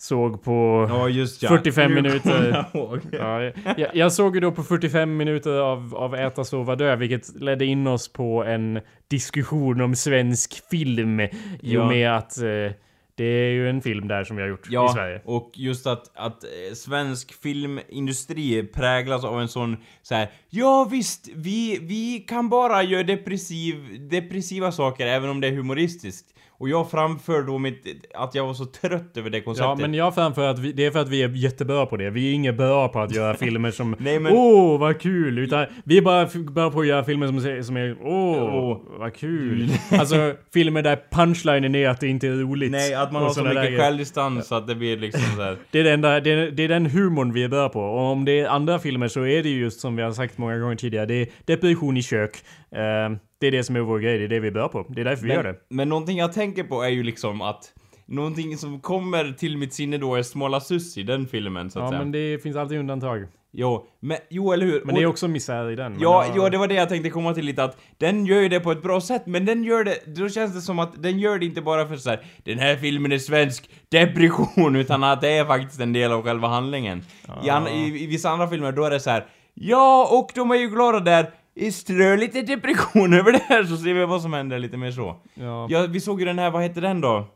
Speaker 1: såg på...
Speaker 2: Ja, just ja.
Speaker 1: 45
Speaker 2: Nu
Speaker 1: minuter.
Speaker 2: jag. <laughs>
Speaker 1: Ja, jag, jag såg ju då på 45 minuter av, av Äta, sova, dö, vilket ledde in oss på en diskussion om svensk film. I och med att eh, det är ju en film där som vi har gjort i Sverige.
Speaker 2: och just att, att eh, svensk filmindustri präglas av en sån så här. Ja visst, vi, vi kan bara göra depressiv, depressiva saker även om det är humoristiskt. Och jag framför då mitt, att jag var så trött över det konceptet.
Speaker 1: Ja, men jag framför att vi, det är för att vi är jättebra på det. Vi är inget bra på att göra <laughs> filmer som
Speaker 2: Nej, men-
Speaker 1: Åh, vad kul! Utan vi är bara bra på att göra filmer som, som är Åh,
Speaker 2: Åh.
Speaker 1: vad kul! <laughs> alltså filmer där punchlinen är att det inte är roligt.
Speaker 2: Nej, att man har så
Speaker 1: där
Speaker 2: mycket självdistans så att det blir liksom så här. <laughs>
Speaker 1: Det är, det, enda, det, är, det är den humorn vi är bra på. Och om det är andra filmer så är det ju just som vi har sagt många gånger tidigare. Det är depression i kök. Eh, det är det som är vår grej. Det är det vi bra på. Det är därför vi gör det.
Speaker 2: Men någonting jag tänker på är ju liksom att Någonting som kommer till mitt sinne då är Småla Sussi, den filmen så att
Speaker 1: Ja,
Speaker 2: säga.
Speaker 1: men det finns alltid undantag.
Speaker 2: Jo, men, jo eller hur?
Speaker 1: Men det är också misär i den.
Speaker 2: Ja, ja, det var det jag tänkte komma till lite att den gör ju det på ett bra sätt, men den gör det, då känns det som att den gör det inte bara för så här, den här filmen är svensk depression, <laughs> utan att det är faktiskt en del av själva handlingen. I, an, i, I vissa andra filmer då är det så här, ja, och de är ju glada där, i strö lite depression <laughs> över det här så ser vi vad som händer lite mer så.
Speaker 1: Ja.
Speaker 2: Ja, vi såg ju den här, vad hette den då?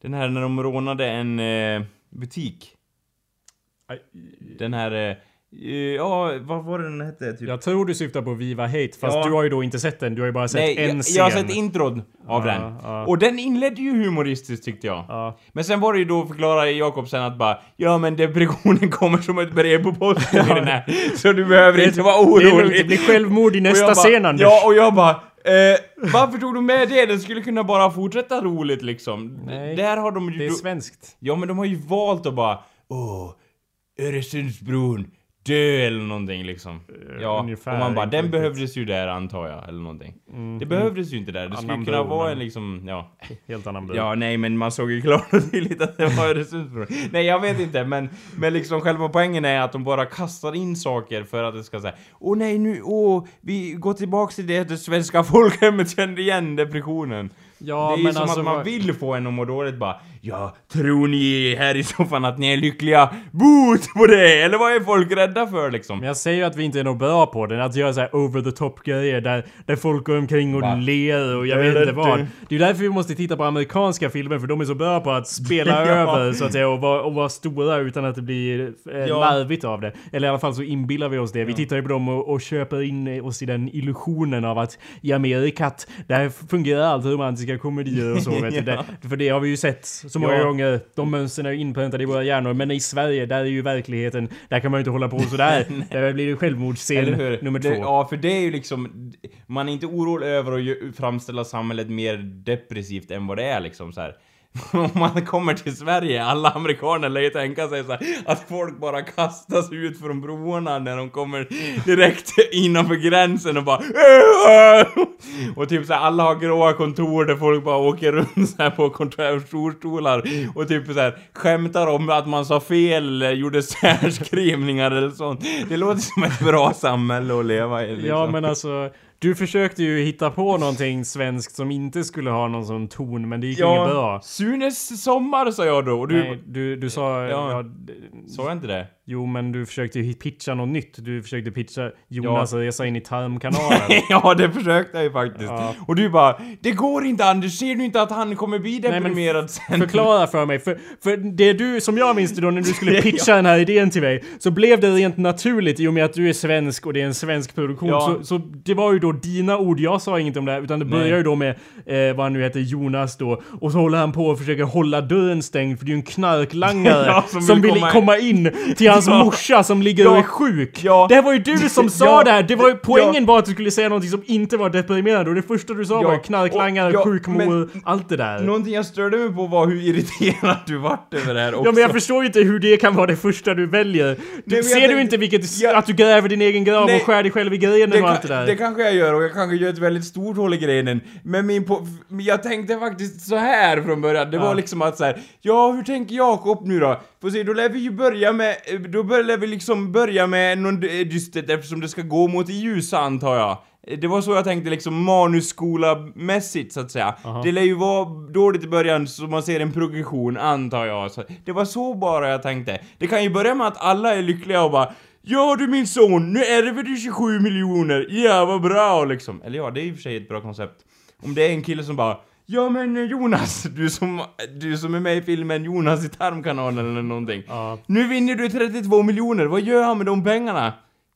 Speaker 2: Den här när de rånade en eh, butik. Den här, eh, ja, vad var det den hette? Typ?
Speaker 1: Jag tror du syftar på Viva Hate, fast
Speaker 2: Ja.
Speaker 1: du har ju då inte sett den. Du har ju bara sett
Speaker 2: Nej,
Speaker 1: en
Speaker 2: jag,
Speaker 1: scen.
Speaker 2: jag har sett introd av
Speaker 1: Ja,
Speaker 2: den.
Speaker 1: ja.
Speaker 2: Och den inledde ju humoristiskt tyckte jag.
Speaker 1: Ja.
Speaker 2: Men sen var det ju då förklara Jakob sen att bara Ja men depressionen <laughs> kommer som ett brev på posten i den här. Så du behöver inte vara orolig.
Speaker 1: det blir självmord i nästa
Speaker 2: bara,
Speaker 1: scen Anders.
Speaker 2: Ja och jag bara eh, varför tog du med det? Den skulle kunna bara fortsätta roligt liksom.
Speaker 1: Nej,
Speaker 2: Där har de ju...
Speaker 1: det är svenskt.
Speaker 2: Ja men de har ju valt att bara Åh, Öresundsbron, dö eller någonting liksom. Ja,
Speaker 1: Eh, ungefär,
Speaker 2: och man bara, den behövdes ju där antar jag, eller någonting.
Speaker 1: Mm,
Speaker 2: Det behövdes ju inte där, det skulle
Speaker 1: Annan
Speaker 2: kunna
Speaker 1: bro,
Speaker 2: vara en liksom, ja.
Speaker 1: Helt annan bro.
Speaker 2: Ja, nej men man såg ju klart och tydligt att det var Öresundsbron. nej jag vet inte, men, men liksom själva poängen är att de bara kastar in saker för att det ska säga Åh nej nu, åh, vi går tillbaks till det, det svenska <laughs> folkhemmet kände igen depressionen.
Speaker 1: Ja,
Speaker 2: det är ju
Speaker 1: men
Speaker 2: som
Speaker 1: alltså,
Speaker 2: att man vill få en att må dåligt bara Ja, tror ni här i soffan att ni är lyckliga? Bot på det! Eller vad är folk rädda för liksom?
Speaker 1: Men jag säger ju att vi inte är något bra på det. Att göra så här over the top grejer där, där folk går omkring och
Speaker 2: Va?
Speaker 1: ler och jag
Speaker 2: Det
Speaker 1: vet inte
Speaker 2: det
Speaker 1: vad. Det är ju därför vi måste titta på amerikanska filmer för de är så bra på att spela <laughs>
Speaker 2: Ja.
Speaker 1: över så att säga och vara, och vara stora utan att det blir eh,
Speaker 2: Ja.
Speaker 1: larvigt av det. Eller i alla fall så inbillar vi oss det. Vi tittar ju på dem och, och köper in oss i den illusionen av att i Amerikat, där fungerar allt romantiska komedier och så <laughs> vet du.
Speaker 2: Ja.
Speaker 1: Det, för det har vi ju sett så många
Speaker 2: Ja.
Speaker 1: gånger. De mönstren är inpräntade i våra hjärnor. Men i Sverige, där är ju verkligheten, där kan man ju inte hålla på sådär. <laughs> där blir det självmordsscen nummer
Speaker 2: det,
Speaker 1: två.
Speaker 2: Ja, för det är ju liksom... Man är inte orolig över att framställa samhället mer depressivt än vad det är liksom så här. <laughs> Om man kommer till Sverige, alla amerikaner lär ju tänka sig så här, att folk bara kastas ut från broarna när de kommer direkt innanför gränsen och bara Och typ så här, alla har gråa kontor där folk bara åker runt så här på kontorsstolar och typ så här skämtar om att man sa fel eller gjorde särskrivningar eller sånt. Det låter som ett bra samhälle att leva i liksom.
Speaker 1: Ja men alltså, du försökte ju hitta på någonting svenskt som inte skulle ha någon sån ton, men det gick inget bra.
Speaker 2: Sunes sommar sa jag då och du...
Speaker 1: Nej, du, du sa...
Speaker 2: Ja.
Speaker 1: Ja.
Speaker 2: Sa jag inte det?
Speaker 1: Jo, men du försökte ju pitcha något nytt. Du försökte pitcha Jonas resa in i tarmkanalen. <laughs>
Speaker 2: ja, det försökte jag ju faktiskt.
Speaker 1: Ja.
Speaker 2: Och du bara Det går inte Anders, ser du inte att han kommer bli
Speaker 1: Nej,
Speaker 2: deprimerad sen?
Speaker 1: Förklara för mig, för, för det du, som jag minns det då när du skulle <laughs> pitcha den här idén till mig, så blev det rent naturligt i och med att du är svensk och det är en svensk produktion.
Speaker 2: Ja.
Speaker 1: Så, så det var ju då dina ord, jag sa inget om det här, utan det
Speaker 2: Nej.
Speaker 1: börjar ju då med, eh, vad han nu heter, Jonas då, och så håller han på och försöker hålla dörren stängd för det är ju en knarklangare <laughs>
Speaker 2: Ja,
Speaker 1: som,
Speaker 2: som
Speaker 1: vill komma,
Speaker 2: komma
Speaker 1: in till hans morsa som ligger
Speaker 2: Ja.
Speaker 1: och är sjuk.
Speaker 2: Ja.
Speaker 1: Det var ju du som <laughs> sa
Speaker 2: Ja.
Speaker 1: det här! Det var ju, poängen var att du skulle säga någonting som inte var deprimerande och det första du sa var knarklangare,
Speaker 2: Och- ja,
Speaker 1: sjukmor, allt det där.
Speaker 2: Någonting jag störde mig på var hur irriterad du vart över det här också.
Speaker 1: Ja men jag förstår ju inte hur det kan vara det första du väljer. Du,
Speaker 2: jag
Speaker 1: ser du inte vilket,
Speaker 2: jag-
Speaker 1: att du gräver din egen grav
Speaker 2: Nej.
Speaker 1: och skär dig själv i grenen
Speaker 2: det,
Speaker 1: och allt det där?
Speaker 2: det kanske jag gör och jag kanske gör ett väldigt stort hål i grenen. Men min på, jag tänkte faktiskt så här från början. Det var liksom att så här, ja hur tänker Jakob nu då? Får se, då lär vi ju börja med, då bör, lär vi liksom börja med något dystert eftersom det ska gå mot det ljusa antar jag. Det var så jag tänkte liksom manusskola-mässigt så att säga.
Speaker 1: Aha.
Speaker 2: Det lär ju vara dåligt i början så man ser en progression antar jag. Så det var så bara jag tänkte. Det kan ju börja med att alla är lyckliga och bara Ja du min son, nu ärver du 27 miljoner, ja vad bra liksom. Eller ja, det är i och för sig ett bra koncept. Om det är en kille som bara Ja men eh, Jonas, du som, du som är med i filmen Jonas i tarmkanalen eller någonting.
Speaker 1: Ja.
Speaker 2: Nu vinner du 32 miljoner, vad gör han med de pengarna?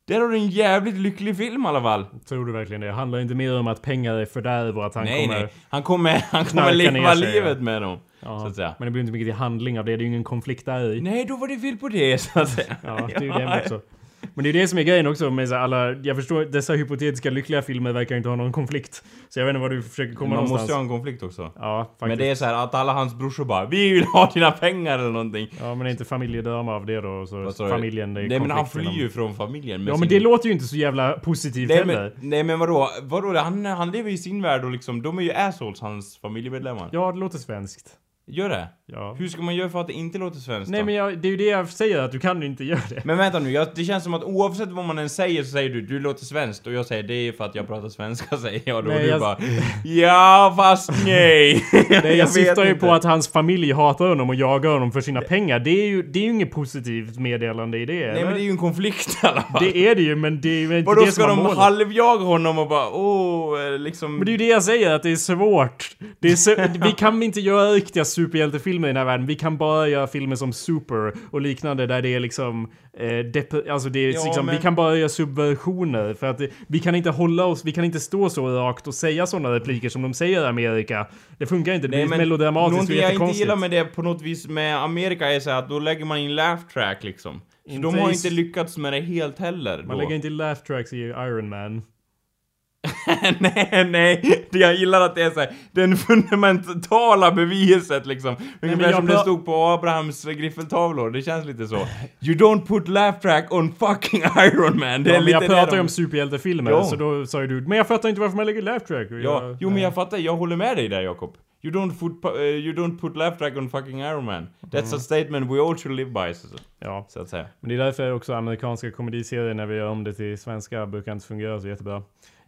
Speaker 2: Där har du en jävligt lycklig film i alla fall.
Speaker 1: Tror du verkligen det? Det handlar inte mer om att pengar är fördärv och att han
Speaker 2: nej,
Speaker 1: kommer...
Speaker 2: nej. Han kommer, han kommer leva
Speaker 1: sig,
Speaker 2: livet
Speaker 1: ja.
Speaker 2: med dem.
Speaker 1: Ja,
Speaker 2: Så att säga.
Speaker 1: Men det blir inte mycket till handling av det. Det är ju ingen konflikt där i.
Speaker 2: Nej, då var det fel på det, så att säga.
Speaker 1: Ja, det är ju det <laughs> också. Men det är det som är grejen också med så alla... Jag förstår, dessa hypotetiska lyckliga filmer verkar inte ha någon konflikt. Så jag vet inte vad du försöker komma
Speaker 2: Man
Speaker 1: någonstans.
Speaker 2: måste ju ha en konflikt också.
Speaker 1: Ja, faktiskt.
Speaker 2: Men det är så här att alla hans brorsor bara Vi vill ha dina pengar eller någonting.
Speaker 1: Ja, men är inte familjedrama av det då? Så familjen, det är
Speaker 2: Nej men han flyr ju från familjen
Speaker 1: Ja, men
Speaker 2: sin...
Speaker 1: det låter ju inte så jävla positivt
Speaker 2: Nej
Speaker 1: heller.
Speaker 2: men, nej men vadå? Vadå? Han, han lever i sin värld och liksom, de är ju assholes, hans familjemedlemmar.
Speaker 1: Ja, det låter svenskt.
Speaker 2: Gör det?
Speaker 1: Ja.
Speaker 2: Hur ska man göra för att det inte låter svenskt
Speaker 1: Nej
Speaker 2: då?
Speaker 1: men jag, det är ju det jag säger, att du kan inte göra det.
Speaker 2: Men vänta nu, jag, det känns som att oavsett vad man än säger så säger du du låter svenskt och jag säger det är för att jag pratar svenska <laughs> säger jag då och
Speaker 1: Nej,
Speaker 2: du
Speaker 1: jag-
Speaker 2: bara Ja fast nej! <laughs>
Speaker 1: Nej, jag, syftar ju på att hans familj hatar honom och jagar honom för sina pengar. Det är ju, det är ju inget positivt meddelande i det,
Speaker 2: Nej
Speaker 1: eller?
Speaker 2: men det är ju en konflikt i alla fall.
Speaker 1: Det är det ju, men det är ju inte
Speaker 2: Vadå
Speaker 1: det som
Speaker 2: ska de
Speaker 1: målet.
Speaker 2: halvjaga honom och bara åh, eh, liksom...
Speaker 1: Men det är ju det jag säger, att det är svårt. Det är så, <laughs> vi kan inte göra riktiga superhjältefilmer i den här världen. Vi kan bara göra filmer som Super och liknande där det är liksom... Eh, alltså det är
Speaker 2: Ja,
Speaker 1: liksom,
Speaker 2: men-
Speaker 1: Vi kan bara göra subversioner för att det, vi kan inte hålla oss, vi kan inte stå så rakt och säga sådana repliker som de säger i Amerika. Det funkar inte, det
Speaker 2: Nej,
Speaker 1: blir melodramatiskt och
Speaker 2: Någonting jag inte
Speaker 1: jättekonstigt.
Speaker 2: gillar med det på något vis med Amerika är så att då lägger man in laugh track liksom. Så
Speaker 1: Inte
Speaker 2: de har inte lyckats med det helt heller
Speaker 1: Man
Speaker 2: då.
Speaker 1: lägger inte laugh tracks i Iron Man. <laughs>
Speaker 2: nej, nej. Jag gillar att det är så här, den fundamentala beviset liksom. Ungefär
Speaker 1: jag
Speaker 2: som det stod på Abrahams griffeltavlor. Det känns lite så. You don't put laugh track on fucking <laughs> Iron Man. Det är
Speaker 1: Ja, men
Speaker 2: lite
Speaker 1: jag
Speaker 2: det
Speaker 1: pratar ju om superhjältefilmer,
Speaker 2: Ja.
Speaker 1: så då sa ju du Men jag fattar inte varför man lägger laugh track.
Speaker 2: Ja,
Speaker 1: jag-
Speaker 2: jo men jag fattar, jag håller med dig där Jakob. You don't put, uh, you don't put laugh track on fucking Iron Man. That's a statement we all should live by, så,
Speaker 1: Ja,
Speaker 2: så att säga.
Speaker 1: men det är därför också amerikanska komediserier när vi gör om det till svenska brukar inte fungera så jättebra.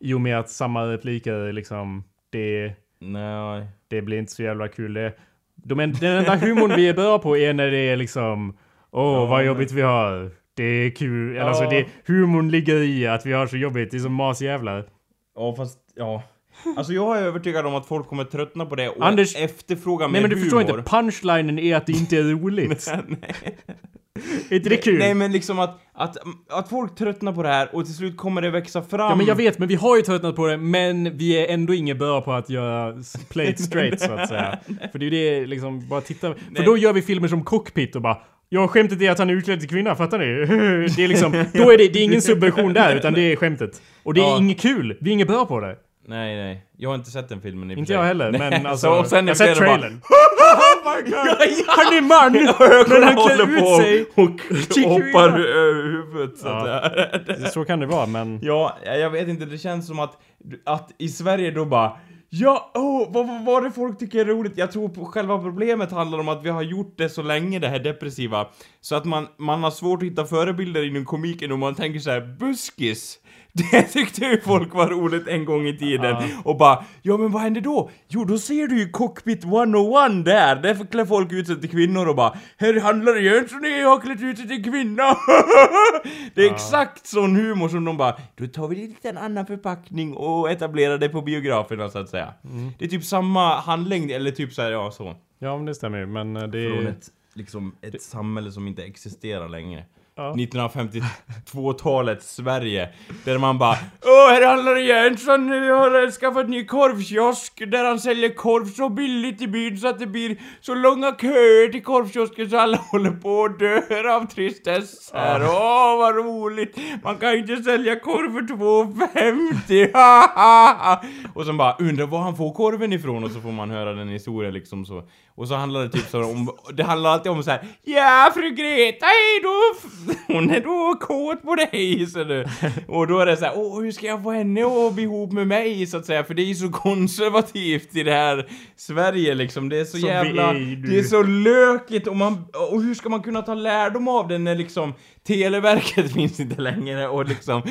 Speaker 1: I och med att samma repliker liksom, det,
Speaker 2: Nej.
Speaker 1: det blir inte så jävla kul. Det, de, en- den enda humorn vi är bra på är när det är liksom Åh,
Speaker 2: Ja,
Speaker 1: vad
Speaker 2: men-
Speaker 1: jobbigt vi har. Det är kul.
Speaker 2: Ja.
Speaker 1: Alltså det, humorn ligger i att vi har så jobbigt. Det är som masjävlar.
Speaker 2: Ja fast, ja. Alltså jag är övertygad om att folk kommer tröttna på det och
Speaker 1: Anders-
Speaker 2: efterfråga mer
Speaker 1: Nej men du förstår
Speaker 2: humor.
Speaker 1: inte, punchlinen är att det inte är roligt. <laughs>
Speaker 2: Nej.
Speaker 1: är inte det kul?
Speaker 2: Nej men liksom att, att, att folk tröttnar på det här och till slut kommer det växa fram.
Speaker 1: Ja men jag vet, men vi har ju tröttnat på det, men vi är ändå inget bra på att göra play it <laughs> straight så att säga. För det är ju det liksom, bara titta. För
Speaker 2: Nej.
Speaker 1: då gör vi filmer som Cockpit och bara Ja, skämtet är att han är utklädd till kvinna, fattar ni? <laughs> Det är liksom, <laughs> då är det, det är ingen subversion där, utan det är skämtet. Och det är
Speaker 2: Ja.
Speaker 1: inget kul, vi är inget bra på det.
Speaker 2: Nej nej, jag har inte sett den filmen i för
Speaker 1: Inte jag heller, men alltså,
Speaker 2: så, och sen
Speaker 1: jag har sett
Speaker 2: bara,
Speaker 1: trailern.
Speaker 2: Oh my <laughs> god!
Speaker 1: Han är man! Men han klär ut sig!
Speaker 2: och hoppar över huvudet så
Speaker 1: Ja. Så kan det vara, men...
Speaker 2: Ja, jag vet inte, det känns som att, att i Sverige då bara Ja, oh, vad, vad var det folk tycker är roligt? Jag tror på själva problemet handlar om att vi har gjort det så länge, det här depressiva. Så att man, man har svårt att hitta förebilder inom komiken och man tänker så här: buskis. <laughs> Det tyckte ju folk var roligt en gång i tiden.
Speaker 1: Ja.
Speaker 2: Och bara, ja men vad händer då? Jo, då ser du ju Cockpit 101 där. Där klär folk ut sig till kvinnor och bara, här handlar Jönsson jag har klätt ut sig till kvinna. <laughs> det är exakt sån humor som de bara, då tar vi lite en annan förpackning och etablerar det på biograferna så att säga. Det är typ samma handlängd, eller typ så här, ja så.
Speaker 1: Ja, men det stämmer ju, men eh, det
Speaker 2: Från
Speaker 1: är...
Speaker 2: ett, liksom, ett samhälle som inte existerar längre.
Speaker 1: Ja.
Speaker 2: 1952-talets Sverige. Där man bara Åh, här handlar Jönsson har skaffat ny korvkiosk där han säljer korv så billigt i byn så att det blir så långa köer till korvkiosken så alla <laughs> håller på att dö av tristess här. Åh, vad roligt! Man kan ju inte sälja korv för 2,50! ha, ha, ha. och sen bara undrar var han får korven ifrån och så får man höra den historien liksom så. Och så handlar det typ så om, det handlar alltid om så här. Ja, fru Greta är då, hon är då kåt på dig, så du. Och då är det så här, åh, hur ska jag få henne att bli ihop med mig, så att säga, för det är ju så konservativt i det här Sverige liksom, det är så,
Speaker 1: Så
Speaker 2: jävla,
Speaker 1: är
Speaker 2: det är så lökigt och man, och hur ska man kunna ta lärdom av det när liksom Televerket <laughs> finns inte längre och liksom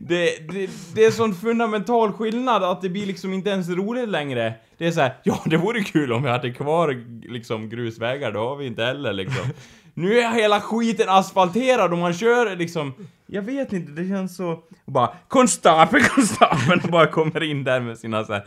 Speaker 2: det, det, det är sån fundamental skillnad att det blir liksom inte ens roligt längre. Det är så här, ja det vore kul om vi hade kvar liksom grusvägar, det har vi inte heller liksom. Nu är hela skiten asfalterad och man kör liksom, jag vet inte, det känns så... Och bara konstapel, <laughs> konstapeln och bara kommer in där med sina så här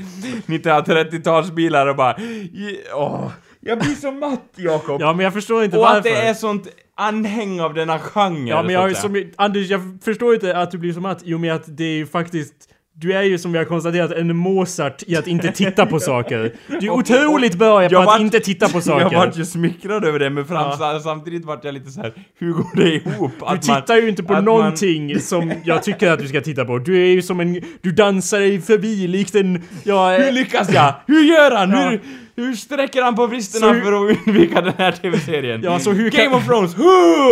Speaker 2: 1930-talsbilar och bara, "Je- åh, jag blir så matt Jakob.
Speaker 1: Ja, men jag förstår inte
Speaker 2: Och
Speaker 1: varför.
Speaker 2: att det är sånt anhäng av denna genre.
Speaker 1: Ja men jag, som, Anders, jag förstår inte att du blir så matt och med att det är ju faktiskt du är ju som vi har konstaterat en Mozart i att inte titta på <laughs> saker. Du är otroligt bra på att
Speaker 2: vart-
Speaker 1: inte titta på <laughs> saker.
Speaker 2: Jag vart ju smickrad över det, men fram, samtidigt vart jag lite så här: hur går det ihop?
Speaker 1: Du
Speaker 2: Att man-
Speaker 1: tittar ju inte på
Speaker 2: att man-
Speaker 1: någonting som jag tycker att du ska titta på. Du är ju som en... Du dansar dig förbi likt en... Ja,
Speaker 2: Hur
Speaker 1: eh,
Speaker 2: lyckas jag? Hur gör han?
Speaker 1: Ja.
Speaker 2: Hur, hur sträcker han på bristerna
Speaker 1: hur-
Speaker 2: för att undvika den här TV-serien?
Speaker 1: Ja, så hur
Speaker 2: Game
Speaker 1: kan-
Speaker 2: of Thrones, huh!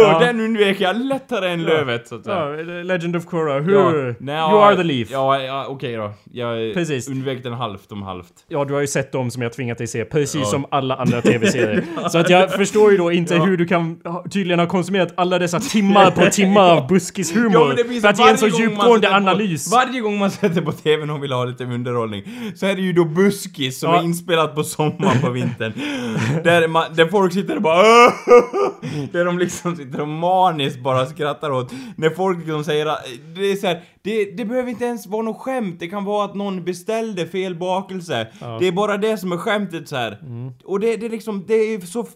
Speaker 1: Ja.
Speaker 2: den undvek jag lättare än lövet så att säga.
Speaker 1: ja, Legend of Korra. Hur?
Speaker 2: Ja, nej,
Speaker 1: you
Speaker 2: ja,
Speaker 1: are the leaf. Ja.
Speaker 2: Ja, ja okej då. Jag
Speaker 1: Precis.
Speaker 2: undvek den halvt om halvt.
Speaker 1: du har ju sett dem som jag tvingat dig se, precis
Speaker 2: Ja.
Speaker 1: som alla andra TV-serier. <laughs> Så att jag förstår ju då inte
Speaker 2: Ja.
Speaker 1: hur du kan tydligen ha konsumerat alla dessa timmar på timmar av <laughs> buskishumor. för att ge en så djupgående analys.
Speaker 2: På, varje gång man sätter på TVn och vill ha lite underhållning så är det ju då Buskis som
Speaker 1: Ja.
Speaker 2: är inspelat på sommaren på vintern. där, man, där folk sitter och bara <laughs> Där de liksom sitter och maniskt bara skrattar åt. När folk liksom säger att det är så här, det, det behöver inte ens vara något skämt. Det kan vara att någon beställde fel bakelse. Det är bara det som är skämtet så här. Och det, det är liksom, det är så,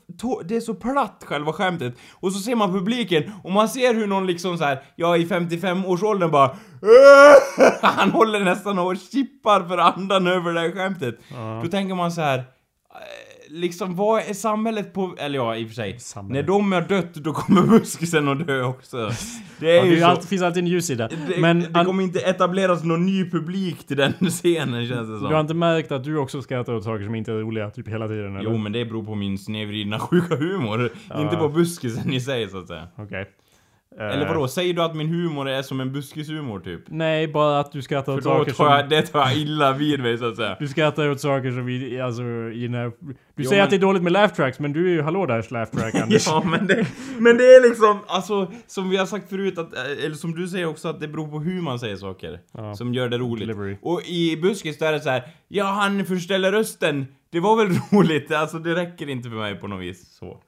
Speaker 2: det är så platt själva skämtet. Och så ser man publiken och man ser hur någon liksom så här, ja i 55-årsåldern bara <laughs> Han håller nästan och chippar för andan över det här skämtet. Då tänker man så här. Eh, Liksom vad är samhället på, eller ja i och för sig.
Speaker 1: Samhället.
Speaker 2: När de är dött då kommer <laughs> buskisen att dö också. <laughs> Det är
Speaker 1: Ja, det
Speaker 2: ju så.
Speaker 1: alltid, finns alltid en ljussida.
Speaker 2: Det,
Speaker 1: Men
Speaker 2: det
Speaker 1: an-
Speaker 2: kommer inte etableras någon ny publik till den <laughs> scenen känns det som.
Speaker 1: du har inte märkt att du också skrattar åt saker som inte är roliga typ hela tiden eller?
Speaker 2: Jo men det beror på min snedvridna sjuka humor. Inte på buskisen i sig så att säga.
Speaker 1: Okej.
Speaker 2: Eller
Speaker 1: Eh,
Speaker 2: vadå, säger du att min humor är som en buskishumor typ?
Speaker 1: Nej, bara att du skrattar
Speaker 2: För
Speaker 1: åt saker som...
Speaker 2: jag, det tar jag illa vid mig så att säga.
Speaker 1: Du skrattar åt saker som vi, alltså i den här... Du
Speaker 2: Jo,
Speaker 1: säger att
Speaker 2: men-
Speaker 1: det är dåligt med laugh tracks, men du är ju hallå där laugh track <laughs> Anders.
Speaker 2: Ja men det, men det är liksom, alltså som vi har sagt förut att, eh, eller som du säger också att det beror på hur man säger saker.
Speaker 1: Ja.
Speaker 2: Som gör det roligt.
Speaker 1: Delivery.
Speaker 2: Och i buskis då är det så här, ja han förställer rösten, det var väl <laughs> roligt, alltså det räcker inte för mig på något vis så.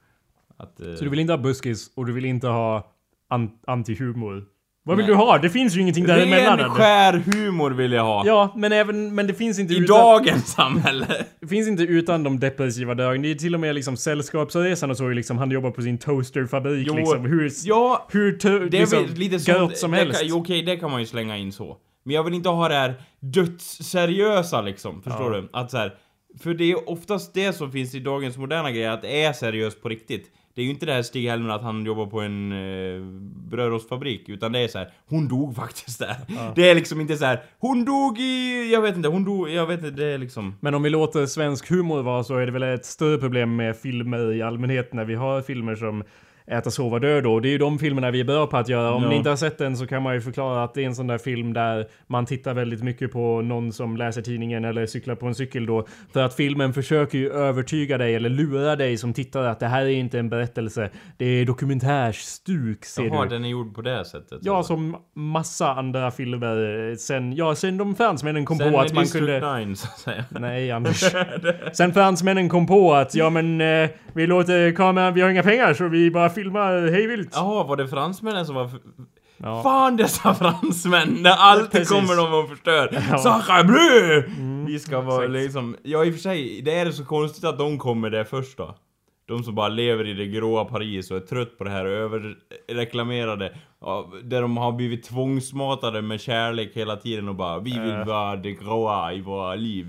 Speaker 2: Att, eh,
Speaker 1: Så du vill inte ha buskis och du vill inte ha an anti-humor. Vad vill
Speaker 2: Nej.
Speaker 1: du ha? Det finns ju ingenting däremellan
Speaker 2: Ren skär humor vill jag ha.
Speaker 1: Ja, men även, men det finns inte
Speaker 2: I
Speaker 1: utan,
Speaker 2: dagens samhälle. <laughs>
Speaker 1: det finns inte utan de depressiva dragen. Det är till och med liksom Sällskapsresan och så är liksom, han jobbar på sin toasterfabrik
Speaker 2: Jo,
Speaker 1: liksom. Hur,
Speaker 2: Ja,
Speaker 1: hur
Speaker 2: det är
Speaker 1: liksom,
Speaker 2: väl lite
Speaker 1: gött
Speaker 2: som,
Speaker 1: som
Speaker 2: det
Speaker 1: helst.
Speaker 2: Okej, det kan man ju slänga in så. Men jag vill inte ha det här dödsseriösa liksom, förstår
Speaker 1: Ja.
Speaker 2: du? Att så här, för det är oftast det som finns i dagens moderna grejer, att det är seriöst på riktigt. Det är ju inte det här Stig Helmer att han jobbar på en eh, brödrostfabrik, utan det är så här, hon dog faktiskt där. Det är liksom inte så här, hon dog i, jag vet inte, hon dog, jag vet inte, det är liksom...
Speaker 1: Men om vi låter svensk humor vara så är det väl ett större problem med filmer i allmänhet när vi har filmer som Äta, sova, dö då. Det är ju de filmerna vi bra på att göra. Om
Speaker 2: Ja.
Speaker 1: ni inte har sett den så kan man ju förklara att det är en sån där film där man tittar väldigt mycket på någon som läser tidningen eller cyklar på en cykel då. För att filmen försöker ju övertyga dig eller lura dig som tittare att det här är inte en berättelse. Det är dokumentärstuk ser
Speaker 2: Jaha,
Speaker 1: du.
Speaker 2: den är gjord på det sättet.
Speaker 1: Ja,
Speaker 2: alltså.
Speaker 1: som massa andra filmer sen, ja, sen de fransmännen kom
Speaker 2: Sen
Speaker 1: på att man
Speaker 2: District
Speaker 1: kunde...
Speaker 2: 9, så att säga.
Speaker 1: Nej, Anders. <laughs> Sen fransmännen kom på att ja men eh, vi låter kameran, vi har inga pengar så vi bara filmar hejvilt.
Speaker 2: Jaha, var det fransmännen som var...
Speaker 1: Ja.
Speaker 2: Fan dessa fransmän! När alltid
Speaker 1: Precis.
Speaker 2: kommer de och förstör.
Speaker 1: Ja. Mm,
Speaker 2: Sacre bleu! Vi ska vara
Speaker 1: exakt.
Speaker 2: liksom... Ja i och för sig, det är så konstigt att de kommer där först då. De som bara lever i det gråa Paris och är trött på det här överreklamerade. Ja, där de har blivit tvångsmatade med kärlek hela tiden och bara Vi vill
Speaker 1: Eh.
Speaker 2: vara det gråa i våra liv.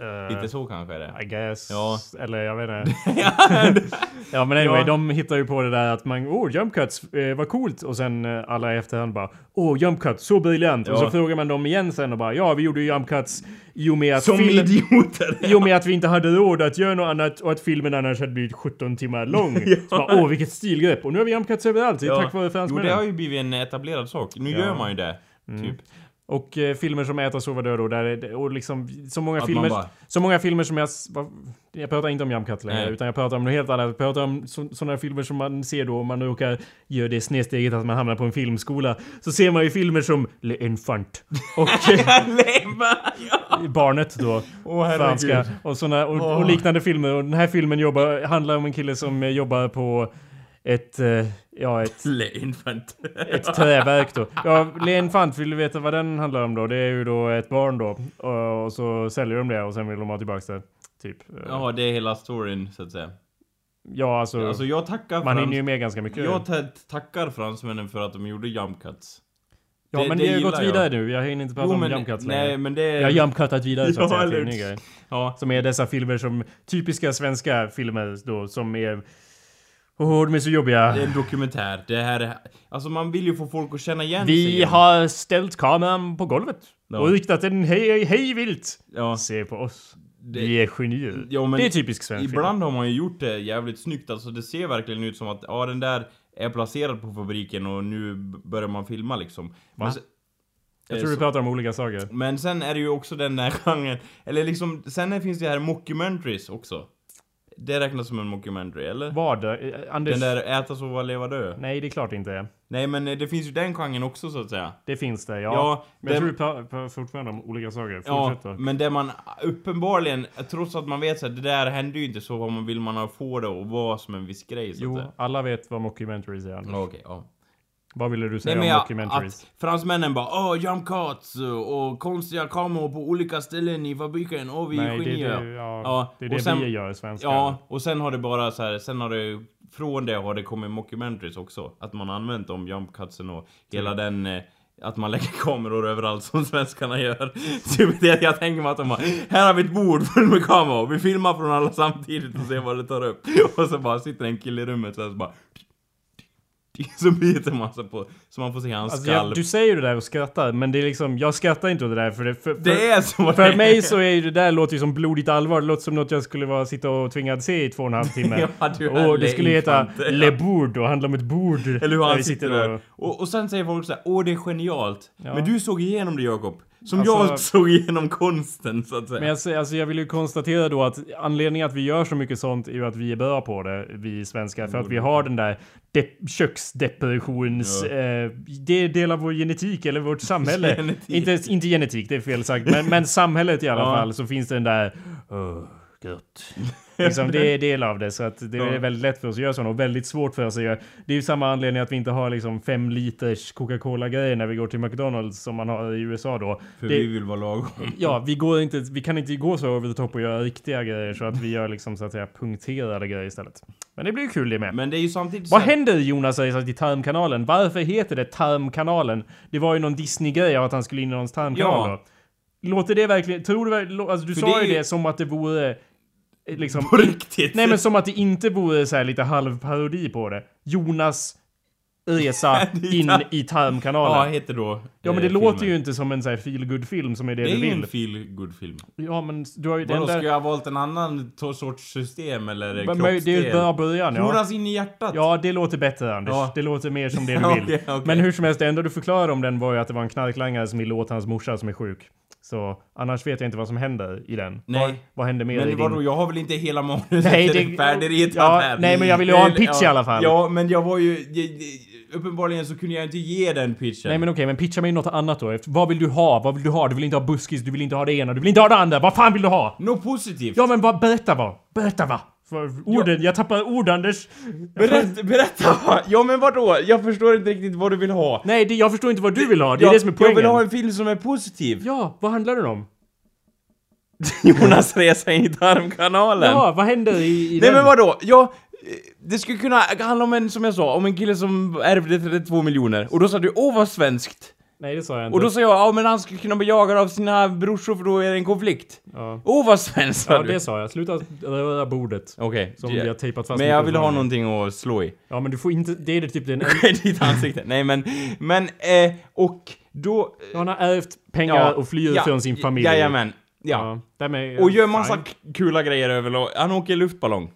Speaker 1: Eh,
Speaker 2: Lite så kanske är det.
Speaker 1: I guess.
Speaker 2: Ja.
Speaker 1: Eller jag vet inte. <laughs> <laughs> ja men anyway,
Speaker 2: Ja.
Speaker 1: de hittar ju på det där att man, oh jump cuts, eh, vad coolt. Och sen eh, alla i efterhand bara, oh jump cuts, så briljant. Och
Speaker 2: Ja.
Speaker 1: så frågar man dem igen sen och bara, ja vi gjorde ju jump cuts i och med att
Speaker 2: Som
Speaker 1: film-
Speaker 2: idioter!
Speaker 1: I och med att vi inte hade råd att göra något annat och att filmen annars hade blivit 17 timmar lång. <laughs> Så bara, åh vilket stilgrepp. Och nu har vi jump cuts överallt. Det är tack vare
Speaker 2: Jo,
Speaker 1: fransmännen.
Speaker 2: det har ju blivit en etablerad sak. Nu
Speaker 1: Ja. Mm.
Speaker 2: gör man ju det. Typ.
Speaker 1: Och eh, filmer som Äta, sova, dö då, där och liksom så många
Speaker 2: Att
Speaker 1: filmer,
Speaker 2: bara-
Speaker 1: så många filmer som jag, jag pratar inte om Cut längre, utan jag pratar om något helt annat. Jag pratar om sådana filmer som man ser då om man råkar göra det snedsteget att man hamnar på en filmskola. Så ser man ju filmer som Le Enfant och. <laughs> Barnet då.
Speaker 2: Åh
Speaker 1: franska och, såna, och, och liknande filmer. Och den här filmen jobbar, handlar om en kille som jobbar på ett, eh, ja ett <laughs>
Speaker 2: Le infant. <laughs>
Speaker 1: ett träverk då. Ja, Len Fant, vill du veta vad den handlar om då? Det är ju då ett barn då. Och, så säljer de det och sen vill de ha tillbaka det. Typ.
Speaker 2: Ja, det är hela storyn så att säga.
Speaker 1: Ja, alltså...
Speaker 2: Alltså jag tackar
Speaker 1: man hinner ju med ganska mycket.
Speaker 2: Jag ta- tackar fransmännen för att de gjorde jump cuts.
Speaker 1: ja,
Speaker 2: det-
Speaker 1: men
Speaker 2: det
Speaker 1: vi har ju gått
Speaker 2: jag.
Speaker 1: vidare nu. Jag hinner inte prata
Speaker 2: Jo,
Speaker 1: om
Speaker 2: men-
Speaker 1: jump cuts
Speaker 2: Nej,
Speaker 1: längre.
Speaker 2: men det...
Speaker 1: Jag har jump cutat vidare så att
Speaker 2: Ja,
Speaker 1: säga till en ny grej.
Speaker 2: Ja.
Speaker 1: Som är dessa filmer som... Typiska svenska filmer då, som är... Åh, de är så jobbiga.
Speaker 2: Det är en dokumentär. Det här är... Alltså man vill ju få folk att känna igen sig.
Speaker 1: Vi har ställt kameran på golvet.
Speaker 2: Ja.
Speaker 1: Och riktat den hej, hej vilt.
Speaker 2: Ja.
Speaker 1: Se på oss.
Speaker 2: Det-
Speaker 1: Vi är genier.
Speaker 2: Ja,
Speaker 1: det är typiskt svensk film.
Speaker 2: Ibland har man ju gjort det jävligt snyggt. Alltså det ser verkligen ut som att ja, den där är placerad på fabriken och nu börjar man filma liksom. Se-
Speaker 1: Jag
Speaker 2: eh,
Speaker 1: tror vi
Speaker 2: så-
Speaker 1: pratar om olika saker.
Speaker 2: men sen är det ju också den där genren, eller liksom, sen finns det här mockumentaries också. Det räknas som en mockumentary, eller?
Speaker 1: Vad? Eh, Anders?
Speaker 2: Den där äta, sova, leva, dö.
Speaker 1: Nej, det är klart inte.
Speaker 2: Nej men eh, det finns ju den genren också så att säga.
Speaker 1: Det finns det, ja.
Speaker 2: Ja,
Speaker 1: men jag tror vi pratar fortfarande om olika saker.
Speaker 2: Ja,
Speaker 1: Fortsätt då.
Speaker 2: men det man uppenbarligen, trots att man vet att det där händer ju inte så, vad man vill man ha få det att vara som en viss grej så
Speaker 1: Jo,
Speaker 2: att säga.
Speaker 1: alla vet vad mockumentaries är. Anders.
Speaker 2: Ja, Okej, ja.
Speaker 1: Vad ville du säga
Speaker 2: Nej,
Speaker 1: om
Speaker 2: jag,
Speaker 1: mockumentaries?
Speaker 2: att fransmännen bara åh jump cuts och konstiga kameror på olika ställen i fabriken, åh vi är
Speaker 1: Nej, det,
Speaker 2: genier.
Speaker 1: det, ja,
Speaker 2: Ja,
Speaker 1: det är
Speaker 2: och
Speaker 1: det
Speaker 2: sen-
Speaker 1: vi gör svenskar.
Speaker 2: Ja, och sen har det bara så här, sen har det från det har det kommit mockumentaries också. Att man använt de jump cutsen och hela den eh, att man lägger <laughs> kameror överallt som svenskarna gör. <laughs> Typ det jag tänker mig att de bara, här har vi ett bord fullt med kameror, vi filmar från alla samtidigt och ser vad det tar upp. <laughs> Och så bara sitter en kille i rummet så, här, så bara <laughs> så byter man så på, så man får se hans
Speaker 1: Alltså,
Speaker 2: skall.
Speaker 1: jag, du säger det där och skrattar, men det är liksom, jag skrattar inte åt det där för det, för, för,
Speaker 2: det är så
Speaker 1: för
Speaker 2: det
Speaker 1: mig så är det där låter ju som blodigt allvar. Det låter som något jag skulle vara sitta och tvingad se i två och en halv timme. <laughs>
Speaker 2: Ja,
Speaker 1: och det skulle heta
Speaker 2: infant.
Speaker 1: Le Bourd och handla om ett bord.
Speaker 2: Eller hur han sitter där.
Speaker 1: och-
Speaker 2: Och, och sen säger folk så här, åh det är genialt.
Speaker 1: Ja.
Speaker 2: Men du såg igenom det Jakob. Som
Speaker 1: Alltså-
Speaker 2: jag såg igenom konsten så att säga.
Speaker 1: Men jag, säger- alltså jag vill ju konstatera då att anledningen att vi gör så mycket sånt är ju att vi är bra på det, vi svenskar. För att vi har den där de- köksdepressions...
Speaker 2: Ja.
Speaker 1: Eh, det är del av vår genetik eller vårt samhälle. <laughs>
Speaker 2: Genetik.
Speaker 1: Inte, inte genetik, det är fel sagt. Men, men samhället i alla
Speaker 2: Ja.
Speaker 1: fall så finns det den där... Oh, gött. liksom, det är del av det. Så att det
Speaker 2: Ja.
Speaker 1: är väldigt lätt för oss att göra sånt och väldigt svårt för oss att göra. Det är ju samma anledning att vi inte har liksom fem liters Coca-Cola-grejer när vi går till McDonalds som man har i USA då.
Speaker 2: För
Speaker 1: det-
Speaker 2: vi vill vara lagom. <laughs>
Speaker 1: Ja, vi, går inte, vi kan inte gå så over the top och göra riktiga grejer så att vi gör liksom så att säga punkterade grejer istället. Men det blir ju kul det med.
Speaker 2: Men det är ju samtidigt
Speaker 1: Vad
Speaker 2: så
Speaker 1: händer Jonas säger i Tarmkanalen? Varför heter det Tarmkanalen? Det var ju någon Disney-grej av att han skulle in i någons tarmkanal
Speaker 2: Ja.
Speaker 1: då. Låter det verkligen... Tror du verkligen... Alltså du
Speaker 2: För
Speaker 1: sa ju- det som att det vore... eh, Liksom...
Speaker 2: På riktigt?
Speaker 1: Nej men som att det inte vore så här lite halv parodi på det. Jonas resa <laughs> in i tarmkanalen.
Speaker 2: Ja,
Speaker 1: Ja,
Speaker 2: heter då
Speaker 1: men
Speaker 2: eh,
Speaker 1: det låter
Speaker 2: filmen.
Speaker 1: ju inte som en så här feel film som är det,
Speaker 2: Det är
Speaker 1: du vill.
Speaker 2: en feel film
Speaker 1: Ja men du har ju den där...
Speaker 2: ska jag ha valt en annan sorts system eller
Speaker 1: Men- men Det är ju
Speaker 2: kroppsdel?
Speaker 1: bra början ja.
Speaker 2: Jonas in i hjärtat?
Speaker 1: Ja, det låter bättre Anders.
Speaker 2: Ja.
Speaker 1: Det låter mer som det du <laughs> vill.
Speaker 2: Okej, okej.
Speaker 1: Men hur som helst, det enda du förklarade om den var ju att det var en knarklangare som ville åt hans morsa som är sjuk. Så annars vet jag inte vad som händer i den.
Speaker 2: Nej.
Speaker 1: Vad, vad händer mer i
Speaker 2: Men
Speaker 1: din...
Speaker 2: vadå, jag har väl inte hela manuset
Speaker 1: Nej, det-
Speaker 2: färdigritat
Speaker 1: ja,
Speaker 2: här?
Speaker 1: nej, men jag vill ju ha en pitch
Speaker 2: ja,
Speaker 1: i alla fall.
Speaker 2: Ja, men jag var ju... Uppenbarligen så kunde jag inte ge den pitchen.
Speaker 1: Nej men okej, men pitcha mig något annat då. Vad vill du ha? Vad vill du ha? Du vill inte ha buskis, du vill inte ha det ena, du vill inte ha det andra. Vad fan vill du ha?
Speaker 2: Något positivt!
Speaker 1: Ja men vad, berätta vad? Berätta vad? Orden, jag tappar ord Anders.
Speaker 2: Berätta, berätta? Ja men vadå? Jag förstår inte riktigt vad du vill ha.
Speaker 1: Nej, det, jag förstår inte vad du vill ha. Det är
Speaker 2: jag,
Speaker 1: det som är poängen.
Speaker 2: Jag vill ha en film som är positiv.
Speaker 1: Ja, vad handlar den om? <laughs>
Speaker 2: Jonas resa in i tarmkanalen.
Speaker 1: Ja, vad händer i, i
Speaker 2: Nej
Speaker 1: den?
Speaker 2: men vadå? Jag... eh, Det skulle kunna handla om en, som jag sa, om en kille som ärvde 32 miljoner. Och då sa du, åh vad svenskt!
Speaker 1: Nej, det sa jag inte.
Speaker 2: Och då sa jag, ja men han skulle kunna bli jagad av sina brorsor för då är det en konflikt.
Speaker 1: Ja,
Speaker 2: Åh vad svenskt sa
Speaker 1: ja
Speaker 2: du!
Speaker 1: det sa jag. Sluta röra bordet.
Speaker 2: Okej.
Speaker 1: Som vi har tejpat fast
Speaker 2: Men jag vill ha
Speaker 1: kuddar.
Speaker 2: någonting att slå i.
Speaker 1: Ja, men du får inte... Det är det typ den... <laughs>
Speaker 2: Ditt ansikte. Nej men, men, eh, och då...
Speaker 1: Han har ärvt pengar och flyr
Speaker 2: ja,
Speaker 1: från sin familj.
Speaker 2: Jajamän. Ja.
Speaker 1: Ja. Därmed,
Speaker 2: Och gör massa
Speaker 1: fine.
Speaker 2: k- kula grejer över Han åker luftballong.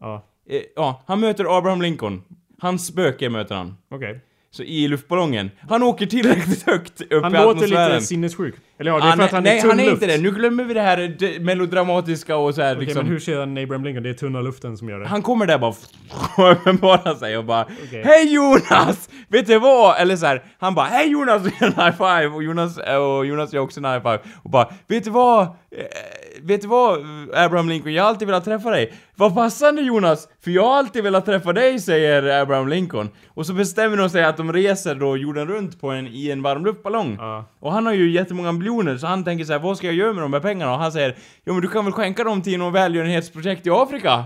Speaker 1: Ja,
Speaker 2: Eh, ja, han möter Abraham Lincoln. Hans spöke möter han.
Speaker 1: okej.
Speaker 2: Så i luftballongen. Han åker tillräckligt <laughs> högt upp
Speaker 1: Han
Speaker 2: i
Speaker 1: låter
Speaker 2: atmosfären.
Speaker 1: lite sinnessjuk. Eller ja, det är för att han
Speaker 2: nej,
Speaker 1: är tunn
Speaker 2: han är
Speaker 1: luft.
Speaker 2: inte det. Nu glömmer vi det här det melodramatiska och så här
Speaker 1: Okej,
Speaker 2: liksom.
Speaker 1: men hur ser han Abraham Lincoln? Det är tunna luften som gör det.
Speaker 2: Han kommer där bara <laughs> och uppenbarar sig och bara
Speaker 1: Okej.
Speaker 2: Hej Jonas! Vet du vad? Eller så här, han bara Hej Jonas! Och en high five och Jonas, och Jonas gör också en high five och bara Vet du vad? Vet du vad Abraham Lincoln? Jag har alltid velat träffa dig. Vad passande Jonas! För jag har alltid velat träffa dig, säger Abraham Lincoln. Och så bestämmer de sig att de reser då jorden runt på en, i en varmluftballong.
Speaker 1: Ja.
Speaker 2: Och han har ju jättemånga miljoner så han tänker så här, vad ska jag göra med de här pengarna? Och han säger, jo men du kan väl skänka dem till något välgörenhetsprojekt i Afrika?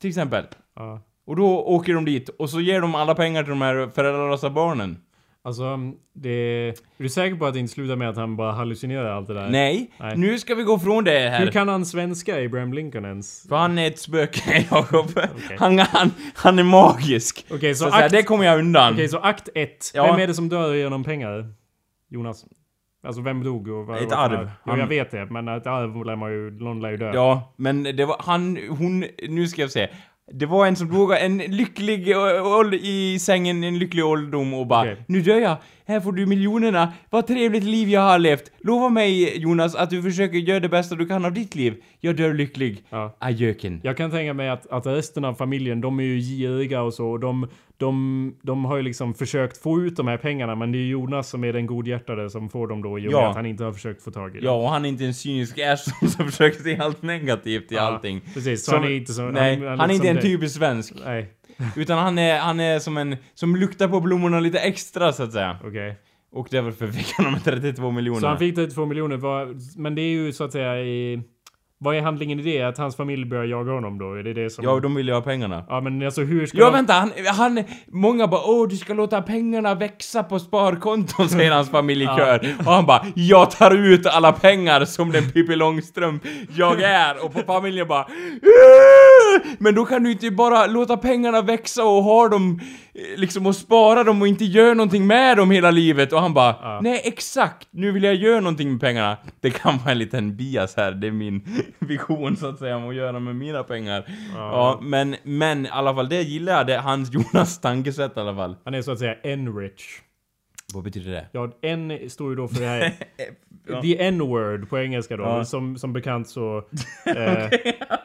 Speaker 2: Till exempel.
Speaker 1: Ja.
Speaker 2: Och då åker de dit och så ger de alla pengar till de här föräldralösa barnen.
Speaker 1: Alltså, det... Är du säker på att det inte slutar med att han bara hallucinerar allt det där?
Speaker 2: Nej,
Speaker 1: Nej.
Speaker 2: nu ska vi gå från det här.
Speaker 1: Hur kan han svenska Abraham Lincoln ens?
Speaker 2: För han är ett spöke, <laughs> Jakob. Han, han, han är magisk.
Speaker 1: Okej, så
Speaker 2: Så, att säga,
Speaker 1: akt-
Speaker 2: det kommer jag undan.
Speaker 1: Okej, så akt 1.
Speaker 2: Ja.
Speaker 1: Vem är det som dör genom pengar? Jonas? Alltså vem dog och vad,
Speaker 2: Ett arv. Han-
Speaker 1: jag vet det. Men ett arv lär man ju... Någon lär ju dö.
Speaker 2: Ja, men det var han, hon, nu ska jag se. Det var en som dog en lycklig i sängen, en lycklig ålderdom och bara
Speaker 1: Okej.
Speaker 2: Nu dör jag, här får du miljonerna, vad trevligt liv jag har levt. Lova mig Jonas att du försöker göra det bästa du kan av ditt liv. Jag dör lycklig.
Speaker 1: Ja.
Speaker 2: Adjöken.
Speaker 1: Jag kan tänka mig att, att resten av familjen, de är ju giriga och så. Och de, de, de har ju liksom försökt få ut de här pengarna. Men det är Jonas som är den godhjärtade som får dem då i och med
Speaker 2: Ja.
Speaker 1: att han inte har försökt få tag i dem.
Speaker 2: Ja, och han är inte en cynisk asshole som försöker se allt negativt i
Speaker 1: Ja,
Speaker 2: allting.
Speaker 1: Precis, så
Speaker 2: Som-
Speaker 1: han är inte så...
Speaker 2: Nej, han, är
Speaker 1: liksom
Speaker 2: inte en typisk svensk.
Speaker 1: Nej,
Speaker 2: Utan han är, han är som en, som luktar på blommorna lite extra så att säga.
Speaker 1: okej.
Speaker 2: Och det är väl för fick han de 32 miljonerna.
Speaker 1: Så han fick 32 miljoner. Men det är ju så att säga i... Vad är handlingen i det? Att hans familj börjar jaga honom då? Är det det som...
Speaker 2: Ja, de vill ju ha pengarna.
Speaker 1: Ja men alltså hur ska
Speaker 2: Ja
Speaker 1: de...
Speaker 2: vänta, han, han, många bara åh du ska låta pengarna växa på sparkonton säger hans familj i
Speaker 1: Ja.
Speaker 2: kör. Och han bara jag tar ut alla pengar som den Pippi Långstrump jag är. Och på familjen bara! Men då kan du inte bara låta pengarna växa och ha dem eh, liksom och spara dem och inte göra någonting med dem hela livet. Och han bara
Speaker 1: Ja.
Speaker 2: nej exakt, nu vill jag göra någonting med pengarna. Det kan vara en liten bias här, det är min <laughs> vision så att säga om att göra med mina pengar. Ja, men, men i alla fall det gillar jag, det hans <laughs> Jonas tankesätt i alla fall.
Speaker 1: Han är så att säga N-rich.
Speaker 2: Vad betyder det?
Speaker 1: Ja, N står ju då för det här... <laughs>
Speaker 2: Ja.
Speaker 1: The N-word på engelska då.
Speaker 2: Ja.
Speaker 1: Som, som bekant så... Eh,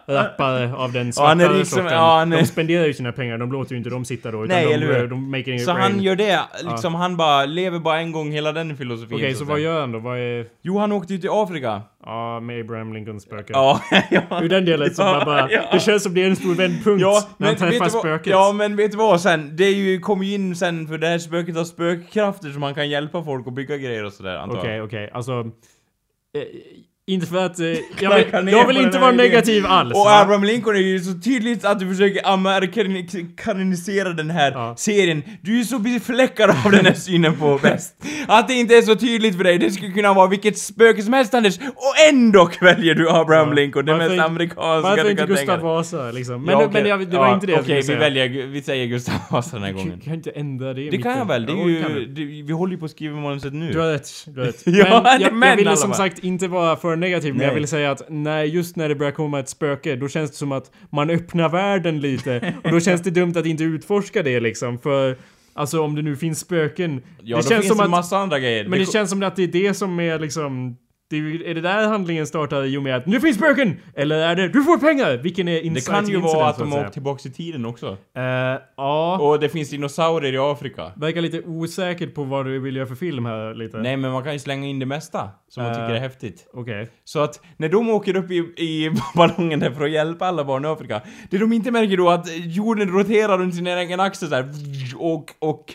Speaker 1: rappare av den
Speaker 2: Ja,
Speaker 1: svarta
Speaker 2: han är rik som-
Speaker 1: sorten.
Speaker 2: ja, han är-
Speaker 1: De spenderar ju sina pengar. De låter ju inte dem sitta då. Utan
Speaker 2: Nej,
Speaker 1: de,
Speaker 2: eller hur?
Speaker 1: de making
Speaker 2: Så han gör det, liksom han bara lever bara en gång hela den filosofin.
Speaker 1: Okej,
Speaker 2: så
Speaker 1: så
Speaker 2: att
Speaker 1: vad gör han då? Vad är...
Speaker 2: Jo, han åkte ju till Afrika.
Speaker 1: Ja, med Abraham Lincolns spöke.
Speaker 2: Ja, <laughs> ja.
Speaker 1: Ur den delen så
Speaker 2: Ja,
Speaker 1: bara, bara
Speaker 2: ja.
Speaker 1: Det känns som det är en stor vändpunkt
Speaker 2: Ja,
Speaker 1: när
Speaker 2: men
Speaker 1: han träffar
Speaker 2: vad,
Speaker 1: spöket.
Speaker 2: ja, men vet du vad sen? Det är ju, kommer ju in sen för det här spöket har spökkrafter som man kan hjälpa folk att bygga grejer och sådär antar
Speaker 1: Okej,
Speaker 2: jag.
Speaker 1: okej. Alltså... Eh, inte för att... Eh, jag, vill, jag vill inte vara
Speaker 2: idén.
Speaker 1: negativ alls.
Speaker 2: Och
Speaker 1: va?
Speaker 2: Abraham Lincoln är ju så tydligt att du försöker amerikanisera den här
Speaker 1: Ja.
Speaker 2: serien. Du är så befläckad av den här synen på väst. Att det inte är så tydligt för dig. Det skulle kunna vara vilket spöke som helst Anders. Och ändå väljer du Abraham
Speaker 1: Ja.
Speaker 2: Lincoln, det
Speaker 1: Varför
Speaker 2: mest
Speaker 1: inte-
Speaker 2: amerikanska
Speaker 1: Varför
Speaker 2: du
Speaker 1: inte
Speaker 2: kan
Speaker 1: Gustav
Speaker 2: tänka dig.
Speaker 1: Vasa liksom? Men,
Speaker 2: Ja, okej.
Speaker 1: men jag, det var inte det jag
Speaker 2: Okej,
Speaker 1: skulle
Speaker 2: vi
Speaker 1: säga.
Speaker 2: väljer, vi säger Gustav Vasa den här
Speaker 1: Kan,
Speaker 2: gången.
Speaker 1: kan jag inte ändra det
Speaker 2: Det kan jag väl, det är
Speaker 1: kan
Speaker 2: ju,
Speaker 1: du.
Speaker 2: det, vi håller ju på att skriva manuset nu.
Speaker 1: Du har rätt, du har rätt. <laughs>
Speaker 2: Ja,
Speaker 1: men jag,
Speaker 2: men
Speaker 1: jag ville som sagt inte vara för negativ, men
Speaker 2: Nej.
Speaker 1: jag ville säga att när, just när det börjar komma ett spöke, då känns det som att man öppnar världen lite. <laughs> och då känns det dumt att inte utforska det liksom, för Alltså om det nu finns spöken.
Speaker 2: Ja,
Speaker 1: det
Speaker 2: då
Speaker 1: känns
Speaker 2: finns
Speaker 1: som
Speaker 2: det
Speaker 1: att,
Speaker 2: massa andra grejer.
Speaker 1: Men det känns som att det är det som är liksom... Det är, är det där handlingen startar i och med att nu finns spöken? Eller är det du får pengar? Vilken är
Speaker 2: det
Speaker 1: inciting
Speaker 2: kan ju vara att de har åkt tillbaks i tiden också.
Speaker 1: Eh, ja.
Speaker 2: Och det finns dinosaurier i Afrika.
Speaker 1: Verkar lite osäkert på vad du vill göra för film här lite.
Speaker 2: Nej, men man kan ju slänga in det mesta som man
Speaker 1: Eh.
Speaker 2: tycker är häftigt.
Speaker 1: Okej.
Speaker 2: Så att när de åker upp i, i <laughs> ballongen där för att hjälpa alla barn i Afrika, det de inte märker då att jorden roterar runt sin egen axel så här, och, och,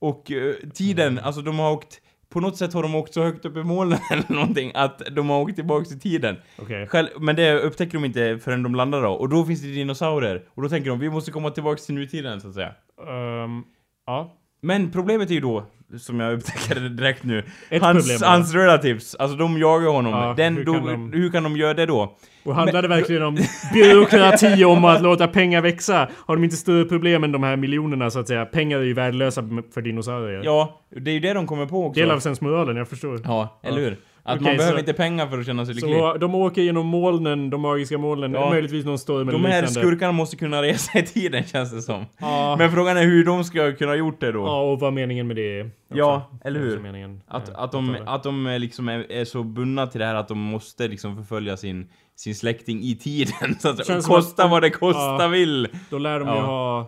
Speaker 2: och eh, tiden, alltså de har åkt på något sätt har de åkt så högt upp i molnen <laughs> eller någonting att de har åkt tillbaks i tiden.
Speaker 1: Okej.
Speaker 2: Själv, men det upptäcker de inte förrän de landar då. Och då finns det dinosaurier. Och då tänker de vi måste komma tillbaks till nutiden så att säga.
Speaker 1: Ehm, ja.
Speaker 2: Men problemet är ju då, som jag upptäcker direkt nu,
Speaker 1: Ett
Speaker 2: hans,
Speaker 1: problem
Speaker 2: hans relatives, alltså de jagar honom.
Speaker 1: Ja,
Speaker 2: Den,
Speaker 1: hur
Speaker 2: då,
Speaker 1: kan de-
Speaker 2: hur kan de göra det då?
Speaker 1: Och handlar det verkligen om <laughs> byråkrati om att låta pengar växa? Har de inte större problem än de här miljonerna så att säga? Pengar är ju värdelösa för dinosaurier.
Speaker 2: Ja, det är ju det de kommer på också.
Speaker 1: Del av sensmoralen, jag förstår.
Speaker 2: Ja, eller hur? Att
Speaker 1: Okej,
Speaker 2: man behöver
Speaker 1: så-
Speaker 2: inte pengar för att känna sig lycklig.
Speaker 1: Så de åker genom molnen, de magiska molnen,
Speaker 2: Ja.
Speaker 1: möjligtvis någon storm eller
Speaker 2: De här
Speaker 1: liknande.
Speaker 2: skurkarna måste kunna resa i tiden känns det som.
Speaker 1: Ja.
Speaker 2: Men frågan är hur de ska kunna gjort det då.
Speaker 1: Ja, och vad meningen med det är. också.
Speaker 2: Ja, eller hur?
Speaker 1: också Meningen.
Speaker 2: Att,
Speaker 1: Ja,
Speaker 2: att de, att de är liksom är, är så bundna till det här att de måste liksom förfölja sin, sin släkting i tiden. <laughs> Så att,
Speaker 1: Känns som
Speaker 2: kosta
Speaker 1: att-
Speaker 2: vad det kosta
Speaker 1: ja.
Speaker 2: vill.
Speaker 1: Då lär de
Speaker 2: Ja.
Speaker 1: ju ha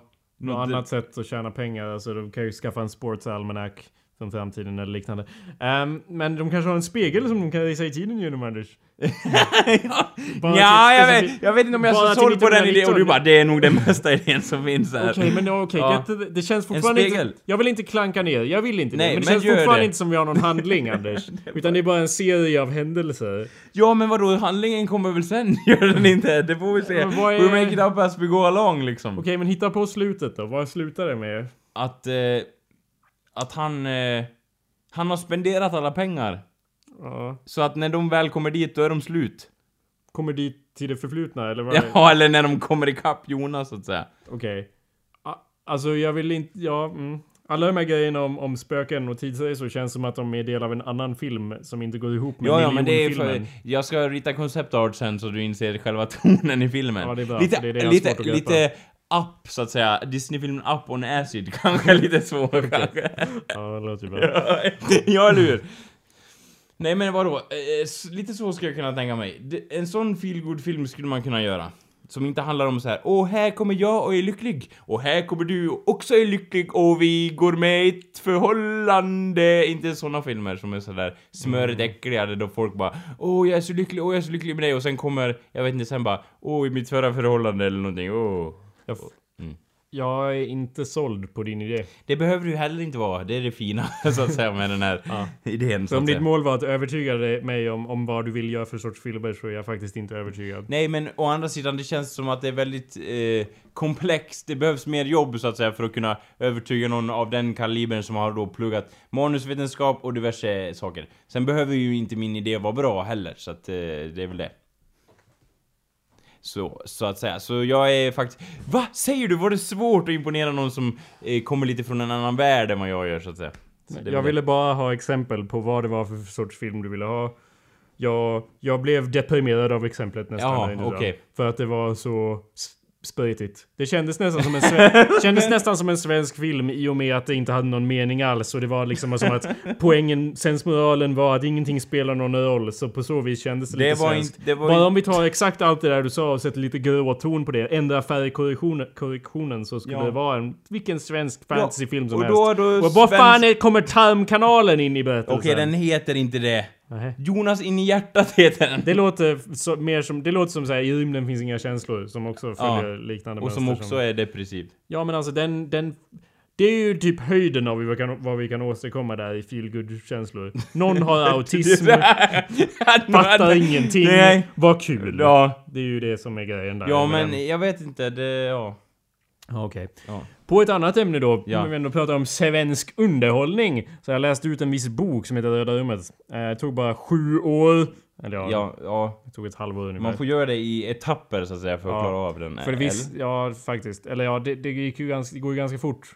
Speaker 1: något
Speaker 2: Något-
Speaker 1: annat sätt att tjäna pengar. Alltså de kan ju skaffa en sportsalmanac. Från framtiden eller liknande. Ehm, men de kanske har en spegel som de kan resa i tiden genom, Anders. <laughs>
Speaker 2: Ja,
Speaker 1: till-
Speaker 2: jag vet, jag vet inte om jag är så såld på den idén och du
Speaker 1: 1919.
Speaker 2: bara det är nog den bästa idén som finns här.
Speaker 1: Okej, men okej.
Speaker 2: Ja.
Speaker 1: Det, det känns fortfarande
Speaker 2: spegel.
Speaker 1: inte... Jag vill inte klanka ner. Jag vill inte
Speaker 2: Nej,
Speaker 1: det. Men det
Speaker 2: men
Speaker 1: känns fortfarande
Speaker 2: det.
Speaker 1: inte som vi har någon <laughs> handling, Anders. Utan det är bara en serie av händelser.
Speaker 2: Ja men vadå, handlingen kommer väl sen? <laughs> Gör den inte? Det får vi se.
Speaker 1: Är-
Speaker 2: We make it up as we go along liksom.
Speaker 1: Okej, men hitta på slutet då. Vad slutar det med?
Speaker 2: Att, eh, att han, eh, han har spenderat alla pengar.
Speaker 1: Ja.
Speaker 2: Så att när de väl kommer dit, då är de slut.
Speaker 1: Kommer dit till det förflutna, eller vad? är det?
Speaker 2: Ja, <laughs> eller när de kommer ikapp Jonas så att säga.
Speaker 1: Okej. A- Alltså, jag vill inte... Ja, mm. Alla de här grejerna om, om spöken och tidsresor känns som att de är del av en annan film som inte går ihop med
Speaker 2: Ja, ja, men det är för,
Speaker 1: miljonfilmen.
Speaker 2: Jag ska rita konceptart sen så du inser själva <laughs> tonen i filmen.
Speaker 1: Ja, det är bra,
Speaker 2: lite,
Speaker 1: det är det jag har
Speaker 2: lite,
Speaker 1: svårt att greppa.
Speaker 2: lite up, så att säga. Disney-filmen Up on Acid <laughs> kanske är lite svår kanske.
Speaker 1: Ja, det låter bra. <laughs>
Speaker 2: ja, eller hur? Nej men vadå, eh, lite så skulle jag kunna tänka mig. En sån feelgood film skulle man kunna göra. Som inte handlar om så här. åh här kommer jag och är lycklig. Och här kommer du och också är lycklig och vi går med i ett förhållande. Inte såna filmer som är sådär smöret äckliga då folk bara åh jag är så lycklig, åh jag är så lycklig med dig och sen kommer, jag vet inte, sen bara åh i mitt förra förhållande eller någonting, åh.
Speaker 1: Jag, jag är inte såld på din idé.
Speaker 2: Det behöver du heller inte vara, det är det fina <laughs> så att säga med den här
Speaker 1: Ja.
Speaker 2: idén. Så
Speaker 1: Så om ditt mål var att övertyga mig om, om vad du vill göra för sorts filmer så är jag faktiskt inte övertygad.
Speaker 2: Nej, men å andra sidan, det känns som att det är väldigt eh, komplext. Det behövs mer jobb, så att säga, för att kunna övertyga någon av den kalibern som har då pluggat manusvetenskap och diverse saker. Sen behöver ju inte min idé vara bra heller, så att eh, det är väl det. Så, så att säga. Så jag är faktiskt... Va? Säger du? Var det svårt att imponera någon som eh, kommer lite från en annan värld än vad jag gör, så att säga? Så
Speaker 1: Jag ville bara ha exempel på vad det var för sorts film du ville ha. Jag, jag blev deprimerad av exemplet nästan.
Speaker 2: Ja,
Speaker 1: drar. För att det var så s- spretigt. Det kändes nästan som en <laughs> kändes nästan som en svensk film i och med att det inte hade någon mening alls. Och det var liksom som att poängen, sensmoralen var att ingenting spelar någon roll. Så på så vis kändes det,
Speaker 2: Det
Speaker 1: lite
Speaker 2: var
Speaker 1: svenskt.
Speaker 2: inte... Det var
Speaker 1: Bara
Speaker 2: inte...
Speaker 1: om vi tar exakt allt det där du sa och sätter lite grå ton på det, ändra färgkorrektionen korrektionen, så skulle
Speaker 2: Ja.
Speaker 1: det vara en, vilken svensk fantasyfilm som
Speaker 2: och
Speaker 1: helst.
Speaker 2: då, då
Speaker 1: och vad fan är, kommer Tarmkanalen in i berättelsen?
Speaker 2: Okej, den heter inte det.
Speaker 1: Nej.
Speaker 2: Jonas in i hjärtat heter den.
Speaker 1: Det låter så, mer som, det låter som såhär, i rymden finns inga känslor, som också
Speaker 2: Ja.
Speaker 1: följer liknande
Speaker 2: Och som också är depressiv.
Speaker 1: Ja men alltså den, den... Det är ju typ höjden av vad vi kan, vad vi kan åstadkomma där i feelgood känslor Någon har <laughs> autism, <laughs> fattar ingenting,
Speaker 2: Nej.
Speaker 1: vad kul!
Speaker 2: Ja,
Speaker 1: Det är ju det som är grejen där.
Speaker 2: ja
Speaker 1: med den.
Speaker 2: men jag vet inte, det, ja.
Speaker 1: Ja, Okej.
Speaker 2: ja.
Speaker 1: På ett annat ämne då,
Speaker 2: Ja.
Speaker 1: om vi ändå pratar om svensk underhållning. Så jag läste ut en viss bok som heter Röda rummet. Eh, Det tog bara sju år. Eller ja,
Speaker 2: Ja, ja.
Speaker 1: det tog ett halvår ungefär.
Speaker 2: Man får göra det i etapper så att säga för att
Speaker 1: Ja,
Speaker 2: klara av den.
Speaker 1: För det visst, ja faktiskt. Eller ja, det, det, gick ju ganska, det går ju ganska fort.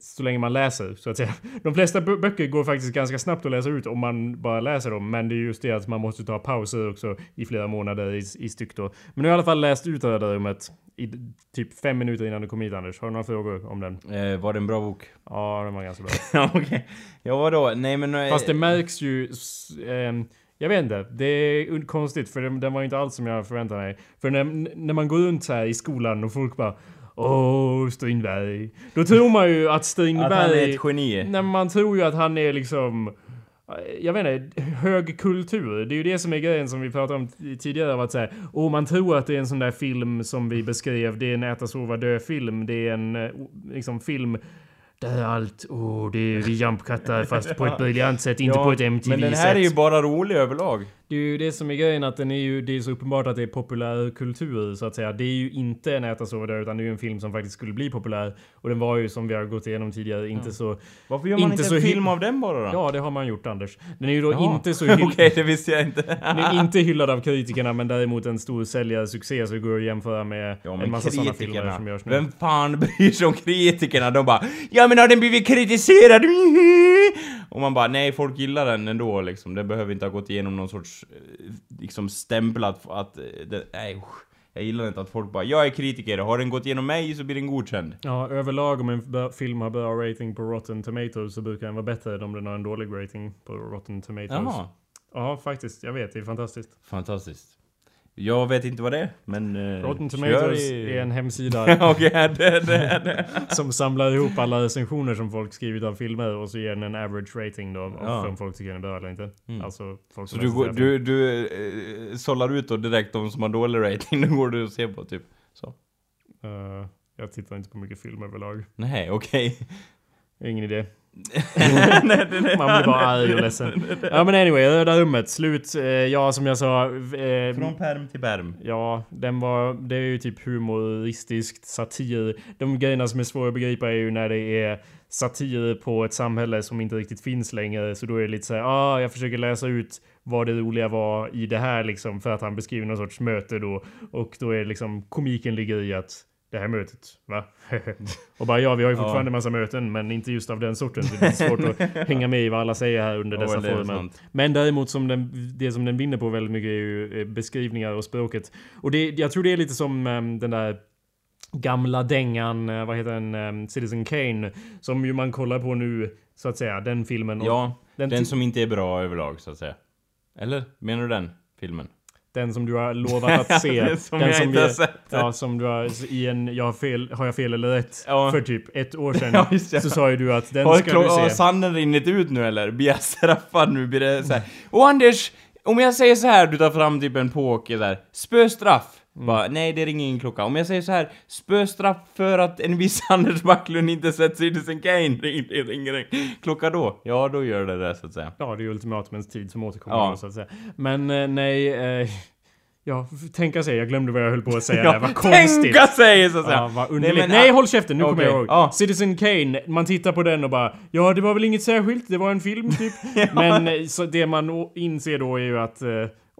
Speaker 1: Så länge man läser, så att säga. <laughs> De flesta bö- böcker går faktiskt ganska snabbt att läsa ut om man bara läser dem. Men det är just det att man måste ta pauser också i flera månader i, i styck då. Men nu har jag i alla fall läst ut Röda rummet i typ fem minuter innan du kom hit Anders. Har du några frågor om den?
Speaker 2: Eh, var det en bra bok?
Speaker 1: Ja, den var ganska bra. <laughs>
Speaker 2: Okej. Ja, vadå? Nej men... eh,
Speaker 1: Fast det märks ju... ehm, jag vet inte. Det är konstigt för den, den var inte alls som jag förväntade mig. För när, när man går runt så här i skolan och folk bara Åh, Strindberg. Då tror man ju att
Speaker 2: Att
Speaker 1: Strindberg...
Speaker 2: han är ett geni.
Speaker 1: Nej, man tror ju att han är liksom... Jag vet inte, hög kultur. Det är ju det som är grejen som vi pratade om tidigare. Att säga, åh, man tror att det är en sån där film som vi beskrev. Det är en äta, sova, dö-film. Det är en eh, liksom film där allt, åh, det är vi jumpcuttar fast på ett <laughs> briljant sätt, inte
Speaker 2: Ja,
Speaker 1: på ett MTV-sätt.
Speaker 2: Men den här är ju bara rolig överlag.
Speaker 1: Det är ju det som är grejen att den är ju, det är så uppenbart att det är populär kultur så att säga. Det är ju inte en äta, utan det är ju en film som faktiskt skulle bli populär. Och den var ju som vi har gått igenom tidigare inte så...
Speaker 2: Varför gör man
Speaker 1: Inte
Speaker 2: inte, en film av den bara då?
Speaker 1: Ja, det har man gjort Anders. Den är ju då
Speaker 2: Jaha.
Speaker 1: inte så hyll- <laughs>
Speaker 2: Okej, det visste jag inte.
Speaker 1: Den är inte hyllad av kritikerna men däremot en stor säljarsuccé så det går att jämföra med
Speaker 2: Ja,
Speaker 1: en massa sådana filmer som görs nu.
Speaker 2: Vem fan <laughs> bryr sig om kritikerna? De bara Ja men har den blivit kritiserad? <laughs> Och man bara nej, folk gillar den ändå liksom. Det behöver inte ha gått igenom någon sorts eh, liksom stämplat att... eh, Det, nej, usch. jag gillar inte att folk bara Jag är kritiker, har den gått igenom mig så blir den godkänd.
Speaker 1: Ja, överlag om en film har bra rating på Rotten Tomatoes så brukar den vara bättre än om den har en dålig rating på Rotten Tomatoes.
Speaker 2: Jaha.
Speaker 1: Ja, faktiskt. Jag vet. Det är fantastiskt.
Speaker 2: Fantastiskt. Jag vet inte vad det är, men... Uh,
Speaker 1: Rotten Tomatoes
Speaker 2: i...
Speaker 1: är en hemsida <laughs>
Speaker 2: Okej, det, det, det.
Speaker 1: som samlar ihop alla recensioner som folk skrivit av filmer och så ger den en average rating då.
Speaker 2: Ja.
Speaker 1: Om folk tycker den är bra eller inte.
Speaker 2: Mm.
Speaker 1: Alltså folk
Speaker 2: Så du, går- du, du eh, sållar ut då direkt de som har dålig rating, då går du och ser på typ så.
Speaker 1: Eh, jag tittar inte på mycket film överlag.
Speaker 2: Nej, okej.
Speaker 1: Ingen idé. Man blir bara arg och ledsen. <laughs> Ja men anyway, Röda rummet. Slut. Eh, ja som jag sa. Eh,
Speaker 2: Från perm till perm.
Speaker 1: Ja, den var... Det är ju typ humoristiskt satir. De grejerna som är svåra att begripa är ju när det är satir på ett samhälle som inte riktigt finns längre. Så då är det lite så här, ah, jag försöker läsa ut vad det roliga var i det här liksom. För att han beskriver någon sorts möte då. Och då är liksom komiken ligger i att det här mötet, va? <laughs> och bara ja, vi har ju
Speaker 2: Ja.
Speaker 1: fortfarande massa möten, men inte just av den sorten. Så det är svårt att <laughs> hänga med i vad alla säger här under
Speaker 2: Ja,
Speaker 1: dessa former. Men däremot som den, det som den vinner på väldigt mycket är ju eh, beskrivningar och språket. Och det, jag tror det är lite som ehm, den där gamla dängan, eh, vad heter den, Ehm, Citizen Kane. Som ju man kollar på nu, så att säga, den filmen.
Speaker 2: Ja,
Speaker 1: den,
Speaker 2: den som inte är bra överlag så att säga. Eller? Menar du den filmen?
Speaker 1: Den som du har lovat <laughs> att se.
Speaker 2: som
Speaker 1: den
Speaker 2: jag inte har sett.
Speaker 1: Ja, som du har i en, jag har fel, har jag fel eller rätt?
Speaker 2: Ja.
Speaker 1: För typ ett år <laughs> sedan.
Speaker 2: Ja, det.
Speaker 1: Så sa ju du att den
Speaker 2: Har,
Speaker 1: ska du
Speaker 2: har
Speaker 1: se.
Speaker 2: sanden rinnit ut nu eller? Straffad nu? Blir det så här. Och Anders! Om jag säger så här, du tar fram typ en poker där. Spöstraff!
Speaker 1: Mm.
Speaker 2: Bara, nej det ringer ingen klocka. Om jag säger så här, spöstraff för att en viss <laughs> Anders Backlund inte sett Citizen Kane, ringer, ringer en klocka då? Ja, då gör det det så att säga.
Speaker 1: Ja, det är ju ultimatumens tid som återkommer
Speaker 2: Ja.
Speaker 1: då, så att säga. Men eh, nej, eh, ja, tänka sig, jag glömde vad jag höll på att säga <laughs>
Speaker 2: Ja,
Speaker 1: där. Vad konstigt!
Speaker 2: Tänka sig så att säga!
Speaker 1: Ja, vad underligt.
Speaker 2: Nej,
Speaker 1: Nej,
Speaker 2: men, ah,
Speaker 1: håll käften, nu kommer
Speaker 2: okej,
Speaker 1: jag ihåg.
Speaker 2: ja.
Speaker 1: Citizen Kane, man tittar på den och bara Ja, det var väl inget särskilt, det var en film typ. <laughs> Men eh, så det man inser då är ju att eh,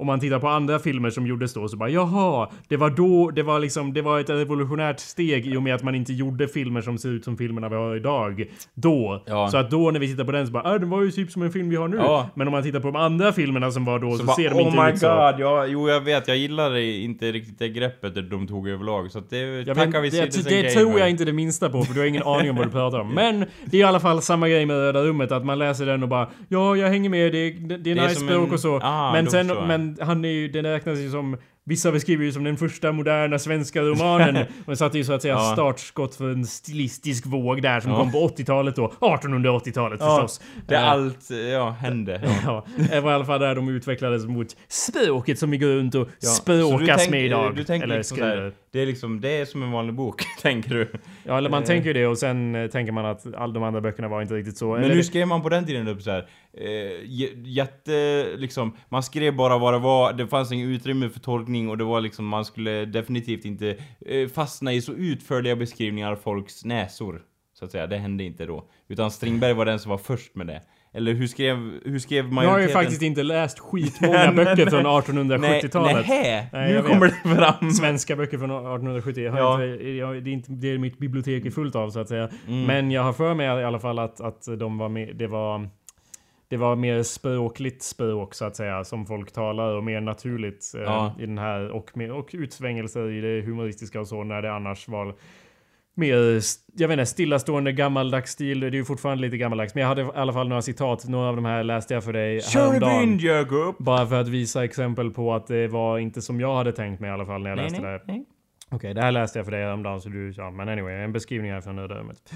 Speaker 1: om man tittar på andra filmer som gjordes då så bara jaha, det var då, det var liksom, det var ett revolutionärt steg i och med att man inte gjorde filmer som ser ut som filmerna vi har idag. Då.
Speaker 2: Ja.
Speaker 1: Så att då när vi tittar på den så bara, ah, den var ju typ som en film vi har nu.
Speaker 2: Ja.
Speaker 1: Men om man tittar på de andra filmerna som var då så,
Speaker 2: Så bara,
Speaker 1: ser de
Speaker 2: oh
Speaker 1: inte
Speaker 2: my
Speaker 1: ut så.
Speaker 2: god, ja, jo jag vet, jag gillar det inte riktigt det greppet de tog överlag, så att det
Speaker 1: Jag
Speaker 2: tackar vi
Speaker 1: det, det
Speaker 2: Kane
Speaker 1: tror jag inte det minsta på för du har ingen aning om vad du pratar om. <laughs> Men det är i alla fall samma grej med Röda Rummet att man läser den och bara Ja, jag hänger med, det, det, det är
Speaker 2: är
Speaker 1: nice språk
Speaker 2: en-
Speaker 1: och så.
Speaker 2: Ah,
Speaker 1: men sen, men han är ju, den räknas ju som Vissa beskriver ju som den första moderna svenska romanen. <laughs> Men satte ju så att säga
Speaker 2: Ja.
Speaker 1: startskott för en stilistisk våg där som
Speaker 2: Ja.
Speaker 1: kom på 80-talet då. 1880-talet
Speaker 2: Ja,
Speaker 1: förstås.
Speaker 2: Det är
Speaker 1: Eh,
Speaker 2: allt, ja, hände. <laughs> Ja.
Speaker 1: Det var i alla fall där de utvecklades mot språket som vi går runt och
Speaker 2: Ja.
Speaker 1: Språkas
Speaker 2: tänk-
Speaker 1: med idag.
Speaker 2: Du tänker
Speaker 1: Eller
Speaker 2: liksom där, det är liksom, det är som en vanlig bok, <laughs> tänker du?
Speaker 1: Ja, eller man
Speaker 2: Eh.
Speaker 1: tänker ju det och sen eh, tänker man att alla de andra böckerna var inte riktigt så.
Speaker 2: Men
Speaker 1: Eller
Speaker 2: hur skrev man på den tiden upp så här? Eh, jätte, liksom, man skrev bara vad det var, det fanns inget utrymme för tolkning och det var liksom, man skulle definitivt inte eh, fastna i så utförliga beskrivningar av folks näsor. Så att säga, det hände inte då. Utan Strindberg var den som var först med det. Eller hur skrev, hur skrev
Speaker 1: Jag har ju
Speaker 2: majoriteten?
Speaker 1: faktiskt inte läst <laughs> skitmånga böcker från 1870-talet.
Speaker 2: Nej,
Speaker 1: Nej,
Speaker 2: nu kommer det fram.
Speaker 1: Svenska böcker från 1870. Jag har
Speaker 2: Ja.
Speaker 1: inte, jag, det, är inte, det är mitt bibliotek är fullt av så att säga.
Speaker 2: Mm.
Speaker 1: Men jag har för mig i alla fall att, att de var med, det var det var mer språkligt språk så att säga som folk talar och mer naturligt eh,
Speaker 2: Ja.
Speaker 1: i den här och, mer, och utsvängelser i det humoristiska och så när det annars var mer, jag vet inte, stillastående gammaldags stil. Det är ju fortfarande lite gammaldags. Men jag hade i alla fall några citat. Några av de här läste jag för dig
Speaker 2: Kör
Speaker 1: häromdagen.
Speaker 2: Jakob!
Speaker 1: Bara för att visa exempel på att det var inte som jag hade tänkt mig i alla fall när jag
Speaker 2: Nej,
Speaker 1: läste
Speaker 2: nej,
Speaker 1: det. Okej, det här läste jag för dig häromdagen så du sa, men anyway, en beskrivning här från Röda rummet.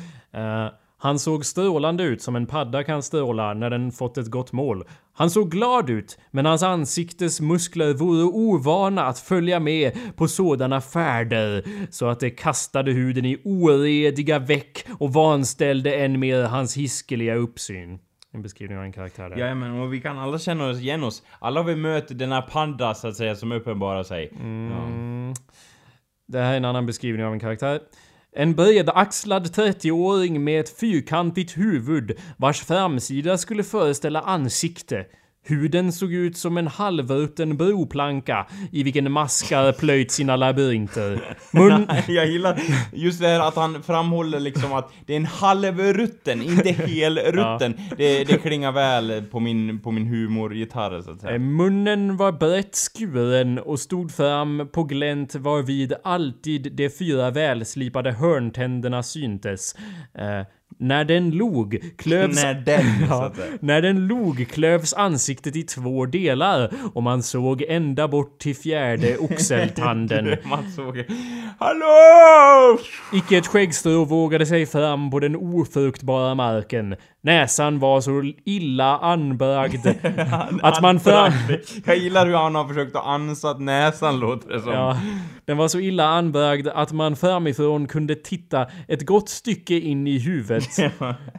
Speaker 1: Han såg strålande ut som en padda kan stråla när den fått ett gott mål. Han såg glad ut, men hans ansiktes muskler vore ovana att följa med på sådana färder så att det kastade huden i orediga veck och vanställde än mer hans hiskeliga uppsyn. En beskrivning av en karaktär där.
Speaker 2: Ja, men och vi kan alla känna oss igen oss. Alla vi mött den här panda så att säga som uppenbarar sig. Ja.
Speaker 1: Mm. Det här är en annan beskrivning av en karaktär. En bredaxlad 30-åring med ett fyrkantigt huvud vars framsida skulle föreställa ansikte. Huden såg ut som en halvrutten broplanka i vilken maskar plöjt sina labyrinter. Mun... <laughs>
Speaker 2: Jag gillar just det här att han framhåller liksom att det är en halvrutten, inte <laughs> helrutten. det, det klingar väl på min, på min humorgitarr så att
Speaker 1: Eh,
Speaker 2: säga.
Speaker 1: Munnen var brett skuren och stod fram på glänt varvid alltid de fyra välslipade hörntänderna syntes. När den log klövs...
Speaker 2: När den, <laughs>
Speaker 1: Ja, när den log klövs ansiktet i två delar och man såg ända bort till fjärde <laughs> oxeltanden. <laughs>
Speaker 2: Man såg... Hallå!
Speaker 1: Icke ett skäggstrå vågade sig fram på den ofruktbara marken. Näsan var så illa anbragd <laughs> att man fram...
Speaker 2: Jag gillar hur han har försökt att ansatt näsan låter det som.
Speaker 1: Ja, den var så illa anbragd att man framifrån kunde titta ett gott stycke in i huvudet. <laughs>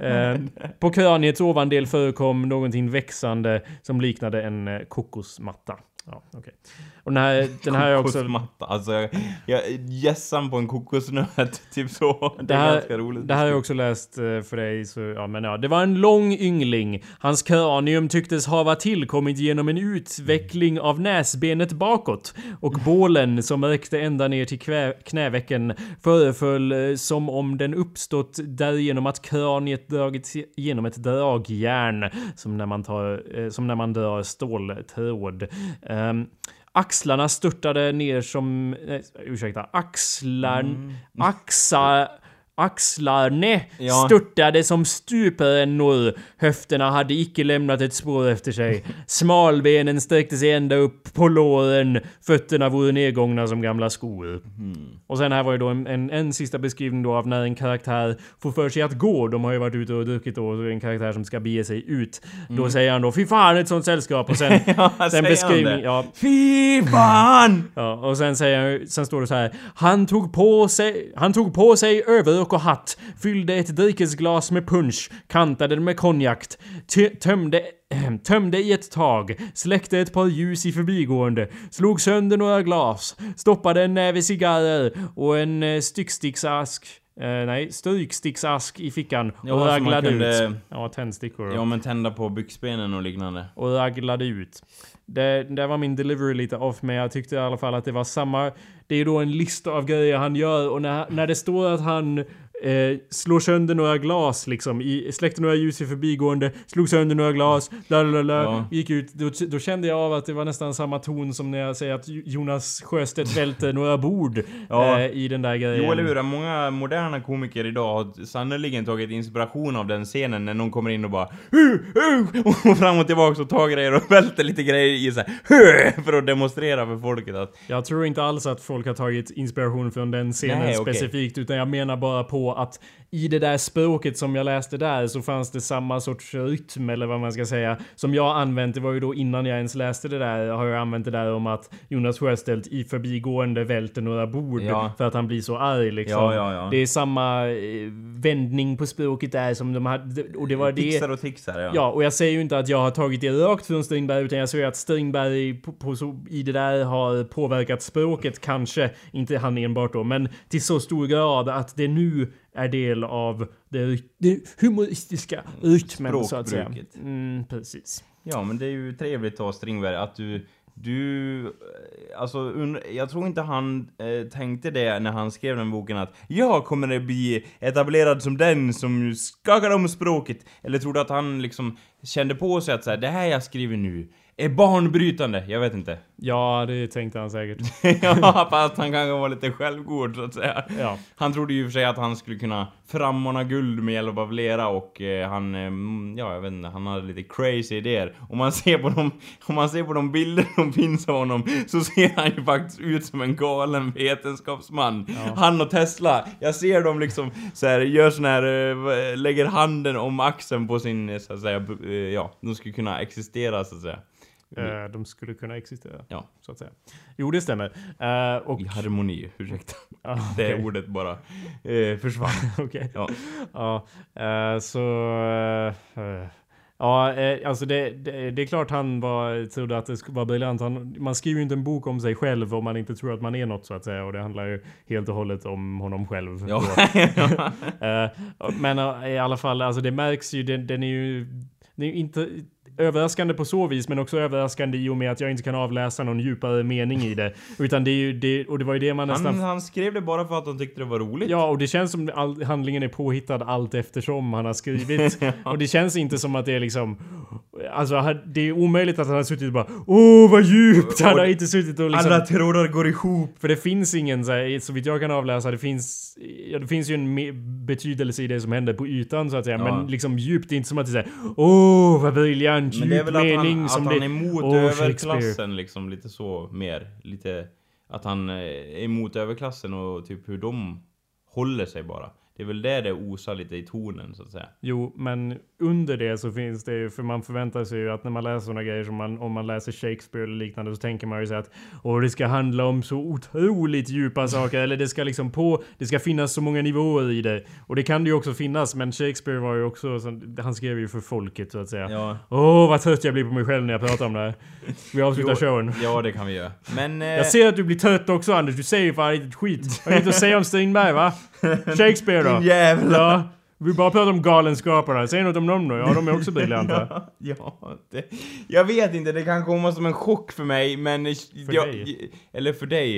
Speaker 1: Eh, på kraniets ovandel förekom någonting växande som liknade en eh, kokosmatta. Ja, okej. Och den här, <laughs> den här är också...
Speaker 2: Kokosmatta. Alltså, jag, jag gässan på en kokosnöt, <laughs> typ så. Det,
Speaker 1: Det
Speaker 2: är
Speaker 1: här,
Speaker 2: ganska roligt.
Speaker 1: det här har jag också läst eh, för dig, så ja men ja. Det var en lång yngling. Hans kranium tycktes hava tillkommit genom en utveckling av näsbenet bakåt. Och bålen som räckte ända ner till kvä- knävecken föreföll eh, som om den uppstått därigenom att kraniet dragits genom ett dragjärn. Som när man, tar, eh, som när man drar ståltråd. Ehm, Axlarna störtade ner som... Nej, ursäkta. Axlar...
Speaker 2: Mm.
Speaker 1: Axar... Axlarne
Speaker 2: Ja.
Speaker 1: störtade som stuprännor. Höfterna hade icke lämnat ett spår efter sig. Smalbenen sträckte sig ända upp på låren. Fötterna vore nedgångna som gamla skor. Och sen här var ju då en, en, en sista beskrivning då av när en karaktär får för sig att gå. De har ju varit ute och druckit då, och en karaktär som ska bege sig ut. Då säger han då Fy fan ett sånt sällskap och sen...
Speaker 2: Mm. <laughs> Ja,
Speaker 1: sen
Speaker 2: han
Speaker 1: beskrivning... Ja,
Speaker 2: Fy fan!
Speaker 1: Ja, och sen säger sen står det så här. Han tog på sig, han tog på sig överrock och hatt, fyllde ett dryckesglas med punch, kantade med konjak, tömde <clears throat> Tömde i ett tag, släckte ett par ljus i förbigående, slog sönder några glas, stoppade en näve cigarrer och en eh, stycksticksask Eh, nej, stryksticksask i fickan och
Speaker 2: Ja,
Speaker 1: raglade
Speaker 2: kunde-
Speaker 1: ut. Ja, tändstickor.
Speaker 2: Ja men tända på byxbenen och liknande.
Speaker 1: och raglade ut. Det, det var min delivery lite off, men jag tyckte i alla fall att det var samma... Det är ju då en lista av grejer han gör och när, när det står att han eh, slår sönder några glas liksom, i, släckte några ljus i förbigående, slog sönder några glas, lalalala,
Speaker 2: Ja.
Speaker 1: gick ut. Då, då kände jag av att det var nästan samma ton som när jag säger att Jonas Sjöstedt välter några bord
Speaker 2: Ja.
Speaker 1: eh, i den där grejen.
Speaker 2: Jo eller hur, många moderna komiker idag har sannoliken tagit inspiration av den scenen när någon kommer in och bara "Hu, hu", och fram och tillbaka och tar grejer och välter lite grejer i sig för att demonstrera för folket att
Speaker 1: Jag tror inte alls att folk har tagit inspiration från den scenen
Speaker 2: Nej,
Speaker 1: specifikt, utan jag menar bara på att i det där språket som jag läste där så fanns det samma sorts rytm, eller vad man ska säga, som jag använt. Det var ju då innan jag ens läste det där, har jag använt det där om att Jonas Sjöstedt i förbigående välter några bord
Speaker 2: Ja.
Speaker 1: för att han blir så arg liksom.
Speaker 2: Ja, ja.
Speaker 1: Det är samma eh, vändning på språket där som de hade, och det var det...
Speaker 2: tixar och tixar ja.
Speaker 1: Ja, och jag säger ju inte att jag har tagit det rakt från Strindberg, utan jag säger att Strindberg på, på så, i det där har påverkat språket kanske, inte han enbart då, men till så stor grad att det nu är del av det, det humoristiska rytmen så att säga. Mm, precis.
Speaker 2: Ja, men det är ju trevligt då, Strindberg, att du... Du... eh, Alltså, jag tror inte han eh, tänkte det när han skrev den boken att jag kommer att bli etablerad som den som skakar om språket. Eller trodde att han liksom kände på sig att så här, det här jag skriver nu är banbrytande. Jag vet inte. <laughs>
Speaker 1: Ja, det tänkte han säkert. <laughs>
Speaker 2: ja, fast han kanske var lite självgod så att säga.
Speaker 1: Ja.
Speaker 2: Han trodde ju för sig att han skulle kunna frammana guld med hjälp av lera och eh, han, eh, mm, ja jag vet inte, han hade lite crazy idéer. Om man ser på de, <laughs> om man ser på de bilder som finns av honom så ser han ju faktiskt ut som en galen vetenskapsman. Han och Tesla, jag ser dem liksom så här, gör sån här, eh, lägger handen om axeln på sin, eh, så att säga, ja, de skulle kunna existera så att säga.
Speaker 1: Eh, de skulle kunna existera,
Speaker 2: Ja,
Speaker 1: så att säga. Jo, det stämmer. Eh, och...
Speaker 2: i harmoni, ursäkta.
Speaker 1: Ah, <laughs>
Speaker 2: Det
Speaker 1: okej.
Speaker 2: ordet bara eh, försvann. <laughs>
Speaker 1: Okej.
Speaker 2: Ja.
Speaker 1: Ja, eh, så... Ja, alltså det, det, det är klart han var, trodde att det vara briljant. Han, man skriver ju inte en bok om sig själv om man inte tror att man är något så att säga. Och det handlar ju helt och hållet om honom själv.
Speaker 2: Ja. <laughs>
Speaker 1: men i alla fall, alltså det märks ju, den, den är ju... Den är ju inte överraskande på så vis, men också överraskande i och med att jag inte kan avläsa någon djupare mening i det. <laughs> Utan det är ju det, och det var ju det man nästan...
Speaker 2: Han, han skrev det bara för att han tyckte det var roligt.
Speaker 1: Ja, och det känns som all, handlingen är påhittad allt eftersom han har skrivit. <laughs> Och det känns inte som att det är liksom... Alltså, det är omöjligt att han har suttit och bara Åh, vad djupt! Han har inte suttit och liksom...
Speaker 2: trådar går ihop.
Speaker 1: För det finns ingen så, här, så vitt jag kan avläsa, det finns... Ja, det finns ju en betydelse i det som händer på ytan så att säga.
Speaker 3: Ja.
Speaker 1: Men liksom djupt, det är inte som att det är såhär Åh, vad briljant,
Speaker 3: Men det är
Speaker 1: djup
Speaker 3: väl att
Speaker 1: mening
Speaker 3: han,
Speaker 1: som
Speaker 3: att han
Speaker 1: det...
Speaker 3: är emot överklassen liksom lite så mer. Lite att han eh, är emot överklassen och typ hur de håller sig bara. Det är väl där det osar lite i tonen så att säga.
Speaker 1: Jo, men under det så finns det ju, för man förväntar sig ju att när man läser sådana grejer som man, om man läser Shakespeare eller liknande så tänker man ju så att Åh, det ska handla om så otroligt djupa saker, eller det ska liksom på, det ska finnas så många nivåer i det. Och det kan det ju också finnas, men Shakespeare var ju också, så, han skrev ju för folket så att säga.
Speaker 3: Ja,
Speaker 1: Åh, vad trött jag blir på mig själv när jag pratar om det här. Vi avslutar
Speaker 3: Jo.
Speaker 1: showen.
Speaker 3: ja det kan vi göra. Men... Eh,
Speaker 1: Jag ser att du blir trött också Anders, du säger ju fan inte skit. Har inget att säga om Strindberg va? <laughs> Shakespeare då?
Speaker 3: Din jävla...
Speaker 1: Ja, vi bara pratar om galenskaparna. Säg något om dem då. Ja, de är också briljanta. <laughs>
Speaker 3: ja, det, jag vet inte, det kan komma som en chock för mig, men... För jag,
Speaker 1: dig?
Speaker 3: Eller för dig.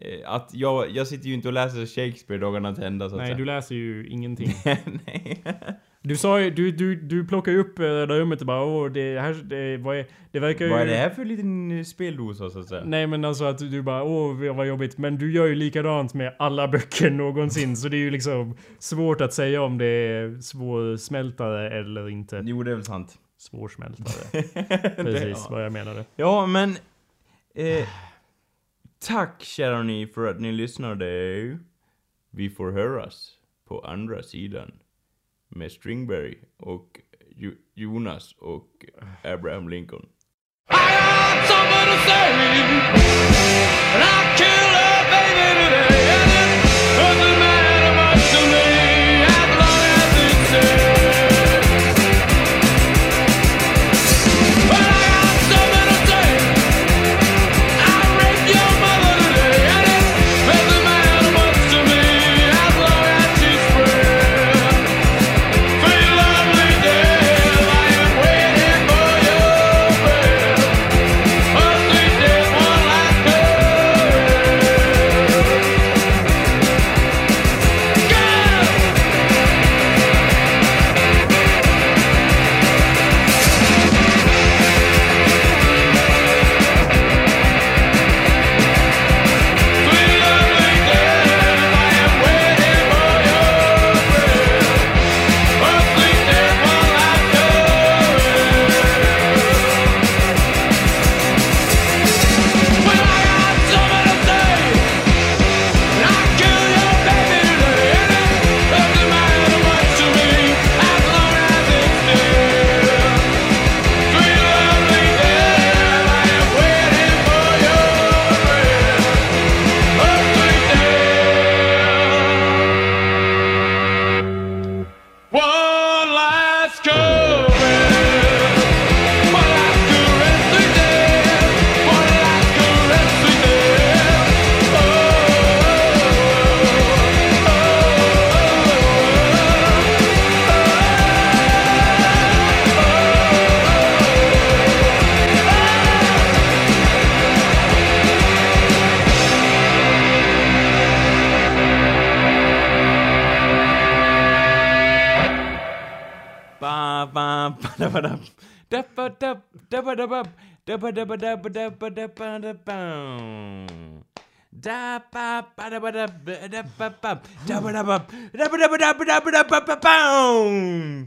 Speaker 3: eh, Att jag, jag sitter ju inte och läser Shakespeare dagarna till ända så att
Speaker 1: Nej,
Speaker 3: säga.
Speaker 1: du läser ju ingenting. <laughs>
Speaker 3: Nej.
Speaker 1: Du sa ju, du, du, du plockar ju upp eh, det där rummet och bara åh, det här, det, vad är, det verkar ju...
Speaker 3: Vad är det här för liten eh, speldosa så att säga?
Speaker 1: Nej men alltså att du bara åh vad jobbigt. Men du gör ju likadant med alla böcker <laughs> någonsin. Så det är ju liksom svårt att säga om det är svårsmältare eller inte.
Speaker 3: Jo, det är väl sant.
Speaker 1: Svårsmältare. <laughs> Precis vad jag menade.
Speaker 3: Ja, men... Eh, tack kära ni för att ni lyssnade. Vi får höras på andra sidan. Med Stringberry och Jo- Jonas och Abraham Lincoln. Da ba da ba da ba da ba da ba da ba da ba ba da ba da ba da ba ba da ba da ba da ba da ba da ba da ba ba